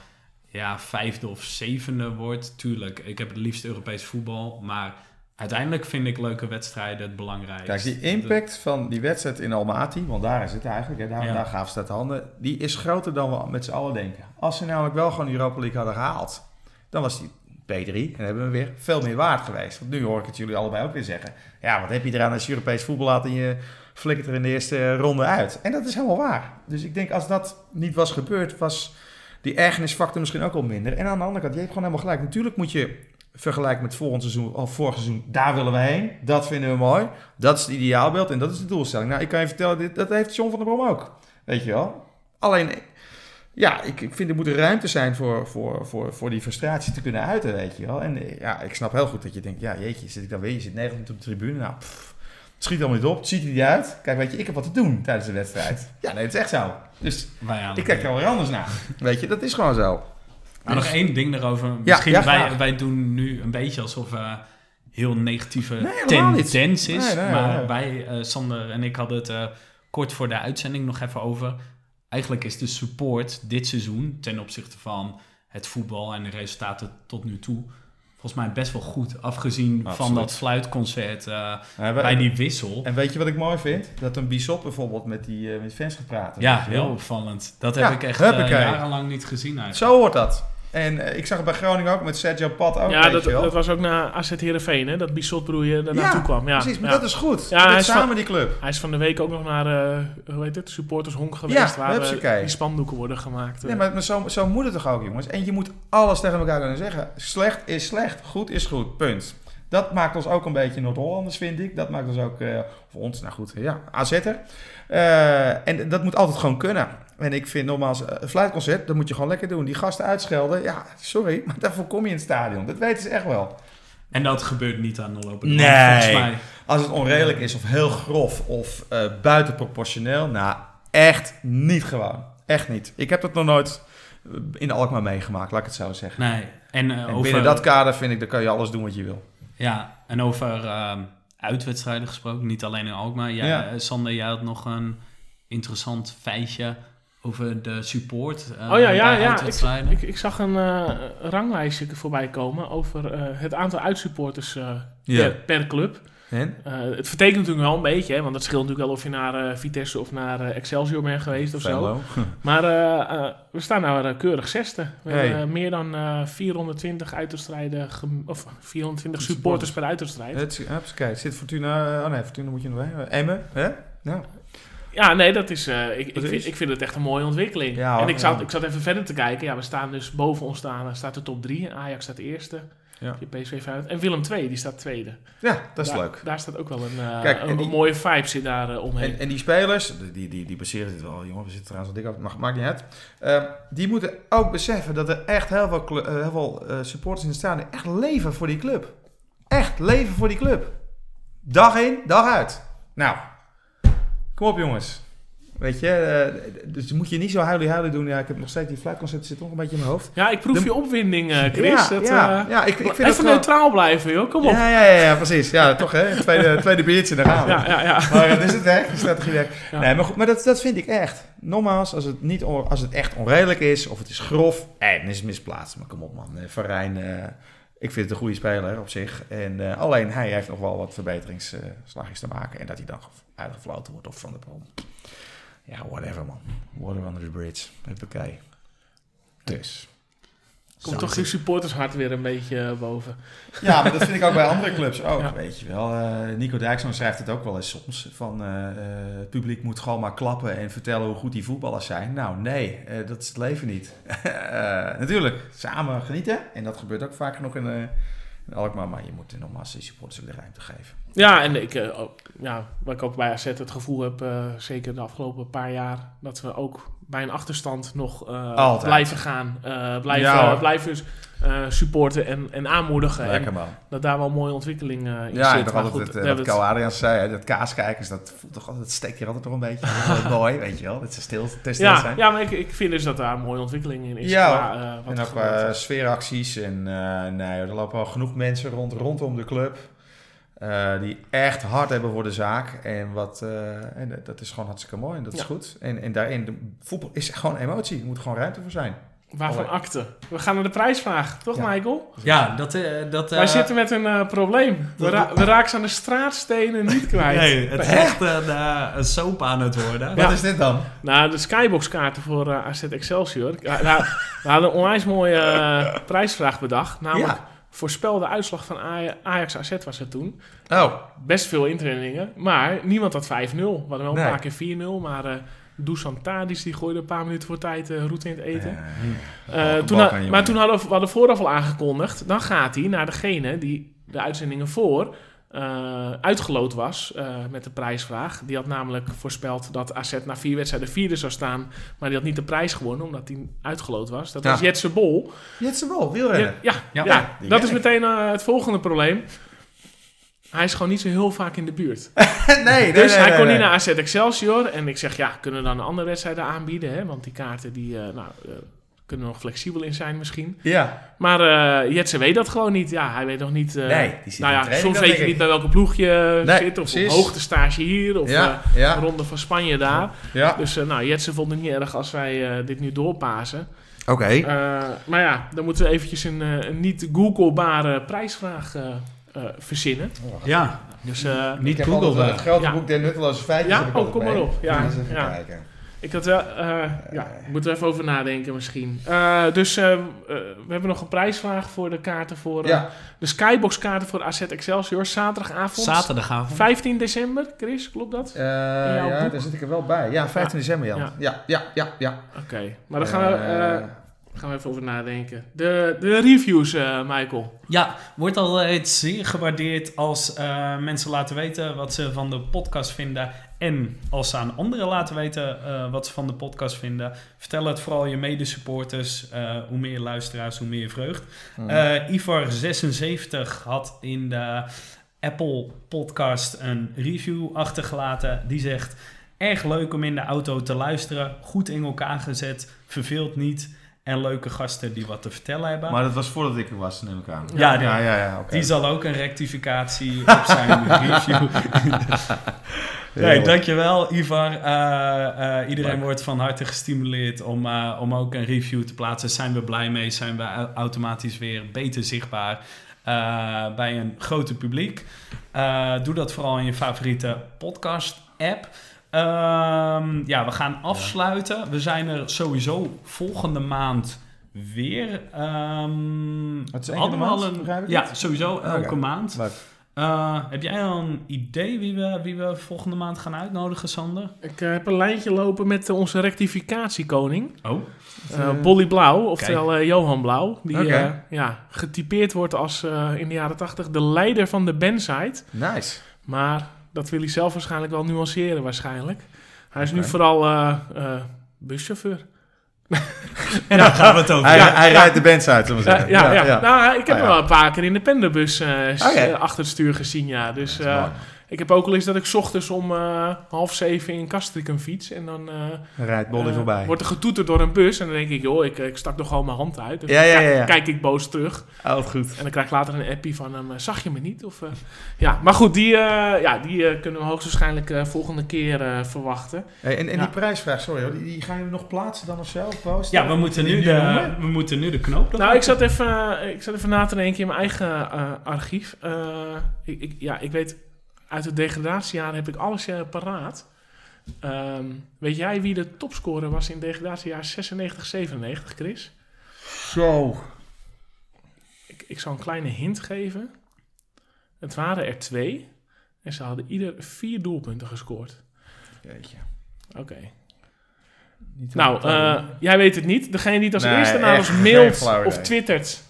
ja, vijfde of zevende wordt, tuurlijk. Ik heb het liefst Europees voetbal. Maar uiteindelijk vind ik leuke wedstrijden het belangrijkste. Kijk, die impact van die wedstrijd in Almaty, want daar is het eigenlijk, hè, daar, Ja. daar gaven ze het handen, die is groter dan we met z'n allen denken. Als ze namelijk wel gewoon de Europa League hadden gehaald, dan was die P3, en hebben we weer veel meer waard geweest. Want nu hoor ik het jullie allebei ook weer zeggen. Ja, wat heb je eraan als je Europees voetbal had en je flikkert er in de eerste ronde uit? En dat is helemaal waar. Dus ik denk, als dat niet was gebeurd, was die ergernisfactor misschien ook wel minder. En aan de andere kant, je hebt gewoon helemaal gelijk. Natuurlijk moet je vergelijken met volgend seizoen of vorig seizoen, daar willen we heen. Dat vinden we mooi. Dat is het ideaalbeeld en dat is de doelstelling. Nou, ik kan je vertellen, dat heeft John van der Brom ook. Weet je wel? Alleen, ja, ik, ik vind er moet ruimte zijn voor, voor, voor, voor die frustratie te kunnen uiten, weet je wel. En eh, ja, ik snap heel goed dat je denkt, ja, jeetje, zit ik dan weer? Je zit 90 minuten op de tribune. Nou, pff, het schiet allemaal niet op. Het ziet er niet uit. Kijk, weet je, ik heb wat te doen tijdens de wedstrijd. Ja, nee, het is echt zo. Dus ik kijk er wel weer anders naar. Weet je, dat is gewoon zo. Maar nog Dus- één ding daarover. Misschien ja, wij, wij doen nu een beetje alsof eh heel negatieve Nee, tendens is. Nee, nee, maar wij, eh, Sander en ik hadden het kort voor de uitzending nog even over. Eigenlijk is de support dit seizoen ten opzichte van het voetbal en de resultaten tot nu toe volgens mij best wel goed. Afgezien van dat fluitconcert Ja, wij- bij die wissel. En weet je wat ik mooi vind? Dat een Bissot bijvoorbeeld met die eh, met fans gaat praten. Ja, heel opvallend. Dat Ja, heb ik echt eh, jarenlang niet gezien eigenlijk. Zo hoort dat. En eh, ik zag het bij Groningen ook met Sergio Pat ook, ja, dat, was ook naar AZ Heerenveen, hè? Dat Bissot-broeien daar Ja, naartoe kwam. Ja, Precies, maar ja. dat is goed. Ja, Ja, hij is is van- samen die club. Hij is van de week ook nog naar, eh hoe heet het, supporters honk geweest, Ja, waar eh, hupsakee. die spandoeken worden gemaakt. Nee, maar, maar zo, zo moet het toch ook, jongens? En je moet alles tegen elkaar kunnen zeggen. Slecht is slecht, goed is goed, punt. Dat maakt ons ook een beetje Noord-Hollanders, vind ik. Dat maakt ons ook, eh, voor ons, nou goed, ja, AZ'er. Eh, en dat moet altijd gewoon kunnen. En ik vind nogmaals, eh, een fluitconcert, dat moet je gewoon lekker doen. Die gasten uitschelden, ja, sorry, maar daarvoor kom je in het stadion. Dat weten ze echt wel. En dat gebeurt niet aan de lopende Nee. volgens mij. Als het onredelijk is of heel grof of eh buitenproportioneel, nou, echt niet gewoon. Echt niet. Ik heb dat nog nooit eh, in Alkmaar meegemaakt, laat ik het zo zeggen. Nee. En, En over, binnen dat kader vind ik, dan kan je alles doen wat je wil. Ja, en over ehm, uitwedstrijden gesproken, niet alleen in Alkmaar. Ja, Ja. Sander, jij had nog een interessant feitje over de support. eh, oh ja, ja, ja. Ik, ik, ik zag een eh, ranglijstje voorbij komen over eh, het aantal uitsupporters eh, per, per club. En? Eh, het vertekent natuurlijk wel een beetje, hè, want het scheelt natuurlijk wel of je naar eh, Vitesse of naar eh, Excelsior bent geweest of zo. Maar we staan nou keurig zesde. We Hey. hebben meer dan eh 420 uitwedstrijden, of 420 supporters per uitwedstrijd. Het, kijk, zit Fortuna... Oh nee, Fortuna moet je nog bij. Emmen, hè? Ja. Ja, nee, dat is, eh, ik, ik, vind, ik vind het echt een mooie ontwikkeling. Ja, en ik zat, ja. ik zat even verder te kijken. Ja, we staan dus boven ons staan, eh, staat de top 3. Ajax staat eerste. Ja. PSV. En Willem 2, die staat tweede. ja, dat is daar, leuk. Daar staat ook wel een, eh, Kijk, een, en die- een mooie vibe zit daar omheen. En, en die spelers, die, die, die baseren dit wel, jongen, we zitten trouwens al dik af, mag, maakt niet uit. Ehm, die moeten ook beseffen dat er echt heel veel, heel veel supporters in het stadion echt leven voor die club. Echt leven voor die club. Dag in, dag uit. Nou, kom op jongens. Weet je, eh, dus moet je niet zo huilie-huilie doen. Ja, ik heb nog steeds die fluitconcert zit nog een beetje in mijn hoofd. ja, ik proef de- je opwinding, eh, Chris. ja, Dat, ja, eh, ja, ik, ik vind even wel- neutraal blijven, joh. Kom op. Ja, ja, ja, ja, precies. Ja, toch hè. Tweede, tweede biertje, daar gaan we. Ja, ja, ja. Maar dat is het werk, de strategie werk. Ja. Nee, maar, goed, maar dat, dat vind ik echt. Nogmaals, als het, niet, on- als het echt onredelijk is of het is grof, eh, dan is het misplaatst. Maar kom op man, Van Rijn, eh, ik vind het een goede speler op zich. En eh, alleen hij heeft nog wel wat verbeteringsslagjes te maken. En dat hij dan ge- uitgefloten wordt of van de bron. Ja, whatever man. Water under the bridge. Huppakee. Dus. Komt toch je supportershart weer een beetje eh, boven. Ja, maar dat vind ik ook bij andere clubs ook, Ja. weet je wel. Eh, Nico Dijksman schrijft het ook wel eens soms. Van eh, het publiek moet gewoon maar klappen en vertellen hoe goed die voetballers zijn. Nou, nee, dat is het leven niet. Natuurlijk, samen genieten. En dat gebeurt ook vaak genoeg in, in Alkmaar. Maar je moet nogmaals die supporters ook de ruimte geven. Ja, en ik, ook- ja, wat ik ook bij AZ het gevoel heb, zeker de afgelopen paar jaar, dat we ook bij een achterstand nog Altijd. blijven gaan. eh, blijven, Ja, blijven eh, supporten en, en aanmoedigen. Lekker En man. dat daar wel een mooie ontwikkeling in Ja, zit. altijd goed, het, wat Kou Adriaans zei, hè, dat kaaskijkers, dat, voelt toch altijd, dat steekt hier altijd toch een beetje. Dat mooi, weet je wel. Dat ze stil, te stil ja, zijn. ja, maar ik, ik vind dus dat daar een mooie ontwikkeling in is. Ja, qua, En ook qua sfeeracties. En nee, er lopen al genoeg mensen rond, rondom de club. Eh, die echt hard hebben voor de zaak. En, wat, eh, en dat is gewoon hartstikke mooi. En dat is goed. En, en daarin, de, voetbal is gewoon emotie. Er moet gewoon ruimte voor zijn. Waarvan akte. We gaan naar de prijsvraag, toch Ja. Michael? Ja, dat... eh, dat eh, Wij zitten met een eh, probleem. We, ra- we raken ze aan de straatstenen niet kwijt. Nee, het is echt een, eh, een soap aan het worden. Ja. Wat is dit dan? Nou, de Skybox-kaarten voor eh, AZ Excelsior. Nou, we hadden een onwijs mooie eh, prijsvraag bedacht. Namelijk, Ja. voorspel de uitslag van Aj- Ajax AZ was het toen. Oh, Best veel intrainingen, maar niemand had 5-0. We hadden wel een Nee. paar keer 4-0, maar... eh Dusan Tadic die gooide een paar minuten voor tijd eh route in het eten. Eh, Eh, toen maar toen hadden we, we hadden vooraf al aangekondigd, dan gaat hij naar degene die de uitzendingen voor eh, uitgeloot was eh, met de prijsvraag. Die had namelijk voorspeld dat AZ na vier wedstrijden vierde zou staan, maar die had niet de prijs gewonnen omdat hij uitgeloot was. Dat Ja. was Jetse Bol. Jetse Bol, wielrennen. ja, Ja, ja, die dat is meteen eh, het volgende probleem. Hij is gewoon niet zo heel vaak in de buurt. nee, nee, Dus nee, hij nee, kon nee. niet naar AZ Excelsior. En ik zeg, ja, kunnen we dan andere wedstrijden aanbieden? Hè? Want die kaarten, die, eh, nou, eh, kunnen er nog flexibel in zijn misschien. Ja, Maar eh Jetsen weet dat gewoon niet. Ja, hij weet nog niet... eh, Nee, die zit nou ja, training soms weet je niet bij welke ploeg je Nee, zit. Of precies. op hoogtestage hier. Of ja, eh, ja, Ronde van Spanje daar. ja. Dus eh, nou, Jetsen vond het niet erg als wij eh, dit nu doorpasen. Oké. Eh, maar ja, dan moeten we eventjes een, eh, een niet googlebare prijsvraag eh, eh, verzinnen. Ja, Dus eh, niet googlebaar. het grote Ja. boek der nutteloze feitjes. Ja? Oh, kom maar op. Ja, Eens even ja. kijken. Ik had wel... eh ja, moeten we even over nadenken misschien. Eh, dus eh, eh, we hebben nog een prijsvraag voor de kaarten voor... eh, Ja, De Skybox kaarten voor AZ Excelsior, zaterdagavond. Zaterdagavond. 15 december, Chris, klopt dat? Eh, ja boek? daar zit ik er wel bij. Ja, 15 december, Jan. Ja. Ja, ja, ja, ja. Oké, maar daar gaan we, Eh, eh, gaan we even over nadenken. De, de reviews, eh, Michael. Ja, wordt altijd zeer gewaardeerd als eh, mensen laten weten wat ze van de podcast vinden. En als ze aan anderen laten weten eh, wat ze van de podcast vinden. Vertel het vooral je medesupporters. eh hoe meer luisteraars, hoe meer vreugd. Eh Ivar76 had in de Apple podcast een review achtergelaten. Die zegt, erg leuk om in de auto te luisteren. Goed in elkaar gezet, verveelt niet. En leuke gasten die wat te vertellen hebben. maar dat was voordat ik er was, neem ik aan. Ja, ja, ja, ja. Die zal ook een rectificatie op zijn review. Nee, dankjewel Ivar. Eh, eh, iedereen wordt van harte gestimuleerd om, eh, om ook een review te plaatsen. Zijn we blij mee? Zijn we au- automatisch weer beter zichtbaar bij een groter publiek? Doe dat vooral in je favoriete podcast Ehm, ja, we gaan afsluiten. We zijn er sowieso volgende maand weer. Ehm Het is we één hadden keer de al maand, een- begrijp ik Ja, het? sowieso elke Oké. maand. Leuk. Eh, heb jij al een idee wie we, wie we volgende maand gaan uitnodigen, Sander? Ik eh, heb een lijntje lopen met eh, onze rectificatiekoning. Oh, Eh Bolly Blauw, oftewel eh, Johan Blauw. Die ja, getypeerd wordt als eh, in de jaren tachtig de leider van de bandsite. Nice. Maar dat wil hij zelf waarschijnlijk wel nuanceren waarschijnlijk. Hij is nu vooral eh, eh, buschauffeur. en daar gaan we het over. Hij, Ja. hij rijdt de bands uit, zullen we Ja, zeggen. ja, ja. Nou, ik heb Ah, hem ja. wel een paar keer in de pendelbus eh, Oh, achter het stuur gezien, ja. Dus Ik heb ook al eens dat ik 's ochtends om eh, half zeven in Castricum fiets. En dan eh, rijdt Bolly eh, voorbij. wordt er getoeterd door een bus. En dan denk ik, joh, ik, ik stak toch gewoon mijn hand uit. Dus Ja, ja, dan ja, ja. kijk ik boos terug. Oh, goed. En dan krijg ik later een appie van hem, eh, zag je me niet? Of, eh, ja, maar goed, die, eh, ja, die eh, kunnen we hoogstwaarschijnlijk eh volgende keer eh, verwachten. Hey, en en Ja. die prijsvraag, sorry hoor, die, die gaan jullie nog plaatsen dan of zo? Posten? Ja, we moeten, nu de, noemen? we moeten nu de knoop nog Nou, ik zat even, ik zat even na te denken in mijn eigen eh, archief. Eh, ik, ik, ja, ik weet, uit het degradatiejaar heb ik alles eh, paraat. Ehm, weet jij wie de topscorer was in degradatiejaar 96-97, Chris? Zo. Ik, ik zal een kleine hint geven. Het waren er twee. En ze hadden ieder vier doelpunten gescoord. Jeetje. Oké. Nou, eh, jij weet het niet. Degene die het als Nee, eerste naar ons mailt of twittert,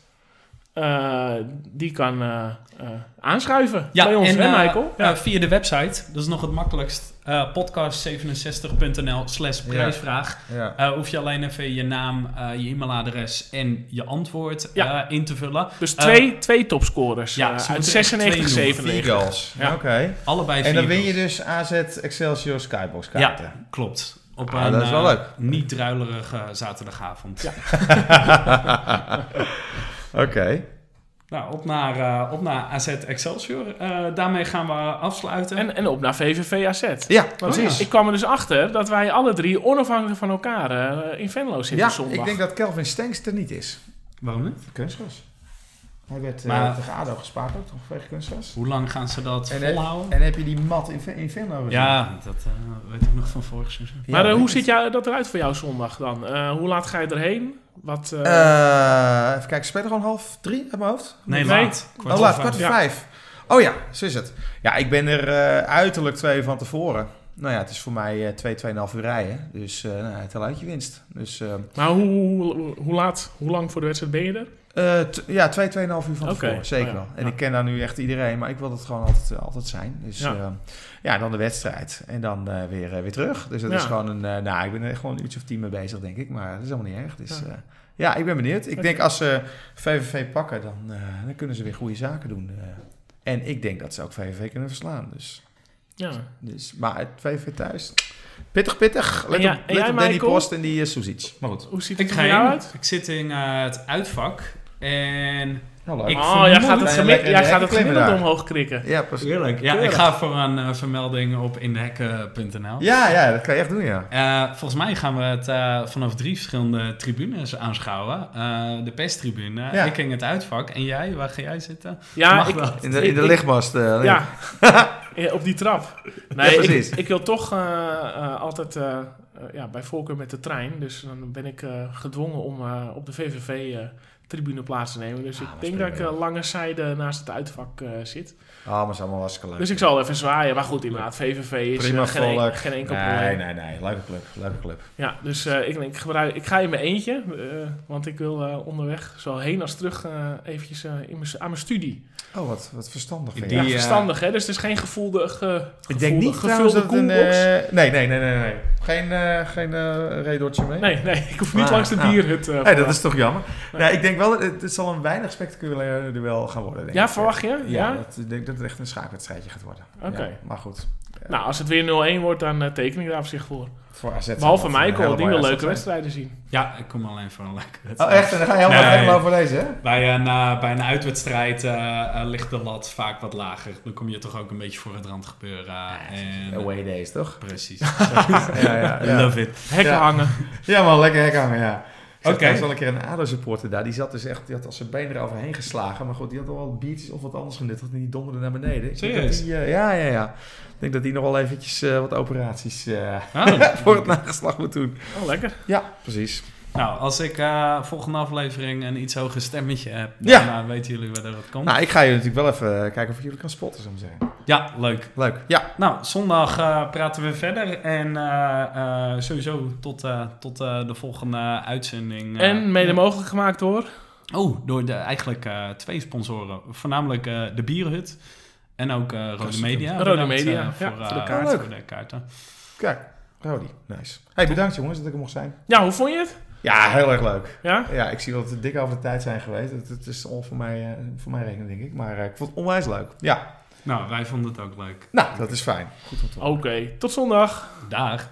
eh, die kan eh, eh, aanschuiven Ja, bij ons, en hè Michael? eh, via de website, dat is nog het makkelijkst, eh, podcast67.nl slash Ja. prijsvraag. ja. Eh, hoef je alleen even je naam, eh, je e-mailadres en je antwoord Ja. eh, in te vullen. Dus twee, twee topscorers ja, ja, ze uit moeten echt 96, twee doen. 97. Vier goals. Ja. Oké. Allebei En dan win je dus AZ Excelsior Skybox Ja, kaarten. klopt. Op Ah, een dat is wel leuk. niet druilerige zaterdagavond. Ja. Oké. Nou, op naar, eh, op naar AZ Excelsior. Eh, daarmee gaan we afsluiten. En, en op naar VVV AZ. Ja, precies. ik kwam er dus achter dat wij alle drie onafhankelijk van elkaar eh, in Venlo zitten Ja, zondag. ik denk dat Kelvin Stenks er niet is. Waarom niet? Kunstgras. Hij werd eh, Maar- tegen ADO gespaard ook, toch? Vanwege kunstgras. Hoe lang gaan ze dat En, eh, volhouden? en heb je die mat in, in Venlo gezien? ja, dat eh, weet ik nog van vorig seizoen. Ja, maar hoe ziet jou, dat eruit voor jou zondag dan? Eh, hoe laat ga je erheen? Wat, eh, Eh, even kijken, spelen gewoon half drie uit mijn hoofd? Nee, Nee. laat. oh, voor laat, vijf. kwart voor Ja. vijf. Oh ja, zo is het. Ja, ik ben er eh, uiterlijk twee van tevoren. Nou ja, het is voor mij eh, twee, tweeënhalf uur rijden. Dus eh nou, het uit je winst. Dus eh, Maar hoe, hoe, hoe laat, hoe lang voor de wedstrijd ben je er? Eh, ja, twee, tweeënhalf uur van tevoren. Zeker oh ja, wel. En ja. ik ken daar nu echt iedereen, maar ik wil het gewoon altijd, eh, altijd zijn. Dus Ja. ja. ja, dan de wedstrijd. En dan eh, weer, weer terug. Dus dat Ja. is gewoon een... eh, nou, ik ben er gewoon een uurtje of tien mee bezig, denk ik. Maar dat is helemaal niet erg. Dus Ja. ik ben benieuwd. Ik denk als ze VVV pakken, dan, eh, dan kunnen ze weer goede zaken doen. eh. en ik denk dat ze ook VVV kunnen verslaan. Dus, Ja. dus, maar het VVV thuis... Pittig, pittig. Let ja- op, let jij, op Danny Michael? Post en die uh, Suzic. Maar goed. Hoe ziet Ik het ga er heen. uit? Ik zit in het uitvak. En Hallo. Ik oh, jij gaat het, jij gemi- lekker in jij gaat het gemiddelde omhoog krikken. Ja, precies. Heerlijk. Ja, ik ga voor een eh, vermelding op indehekken.nl. Ja, ja, dat kan je echt doen, ja. Eh, volgens mij gaan we het eh, vanaf drie verschillende tribunes aanschouwen. Eh, de perstribune, Ja. ik in het uitvak. En jij, waar ga jij zitten? Ja, Mag ik, wel. In de, in de ik- lichtmast. eh, Ja. Ja, op die trap. Nee, Ja, precies. ik, ik wil toch altijd ja, bij voorkeur met de trein. Dus dan ben ik eh, gedwongen om eh, op de VVV-tribune plaats te nemen. Dus Ah, ik dat denk dat ik eh, lange zijde naast het uitvak eh, zit. Oh, maar het is allemaal hartstikke leuk. Dus ik zal even zwaaien. Maar goed, inderdaad, VVV is Prima eh, geen, geen enkel nee, probleem. nee, nee. Leuke club. Leuke club. Ja, dus eh, ik, ik, gebruik, ik ga in mijn eentje. eh, want ik wil eh, onderweg, zowel heen als terug, eh, eventjes eh, in mijn, aan mijn studie. Oh, wat, wat verstandig vind Die, ja, verstandig hè. Dus het is geen gevoelde, ge, Ik denk niet gevulde dat een... koelbox. eh, nee, nee, nee, nee, nee. Geen, eh geen eh redortje mee? Nee, nee, ik hoef niet Ah, langs de ah. dierhut. eh, Nee, dat is toch jammer. Nee. Ja, ik denk wel, het, het zal een weinig spectaculair duel gaan worden. Denk Ja, ik. verwacht je? Ja, Ja? dat- ik denk dat het echt een schaakwedstrijdje gaat worden. Oké. Ja, maar goed. Nou, als het weer 0-1 wordt, dan eh, teken ik daar op zich voor. Voor AZ. Behalve Michael, die wil leuke wedstrijden zien. Ja, ik kom alleen voor een leuke wedstrijd. Oh, echt? En dan ga je helemaal Nee. Hengelo voor deze, hè? Bij een, eh, bij een uitwedstrijd eh, ligt de lat vaak wat lager. Dan kom je toch ook een beetje voor het randgebeuren. en, Away days, toch? Precies. ja, ja, I ja. love it. Hekken Ja. hangen. Ja man, lekker hek hangen, ja. Oké. okay. er was al een keer een ADO-supporter daar. Die zat dus echt, die had als zijn been eroverheen geslagen. Maar goed, die had al wel biertjes of wat anders genuttigd. En die donderde naar beneden. Serieus? die, eh, ja, ja, ja. Ik denk dat hij nog wel eventjes eh, wat operaties eh, Ah, voor het nageslag moet doen. Oh, lekker. Ja, precies. Nou, als ik eh, volgende aflevering een iets hoger stemmetje heb, Ja. dan eh, weten jullie waar dat komt. Nou, ik ga je natuurlijk wel even eh, kijken of ik jullie kan spotten, zou ik maar zeggen. Ja, leuk. Leuk. Ja, Nou, zondag eh, praten we verder. En eh, eh, sowieso tot, eh, tot eh, de volgende uitzending. eh. En mede mogelijk gemaakt door... Oh, door de, eigenlijk eh, twee sponsoren. Voornamelijk eh, de Bierhut. En ook eh Rode. Media. Rode Bedankt, Media, eh, ja, voor, voor de kaart. Voor de kaarten. kijk. Rody, nice. Hey, bedankt jongens dat ik er mocht zijn. Ja, hoe vond je het? Ja, heel erg leuk. Ja? Ja, ik zie wel dat we dik over de tijd zijn geweest. Het, het is al voor mij, eh, voor mij rekening, denk ik. Maar eh, ik vond het onwijs leuk. Ja, Nou, wij vonden het ook leuk. nou, dat is fijn. Goed om te. Oké, tot zondag. Dag.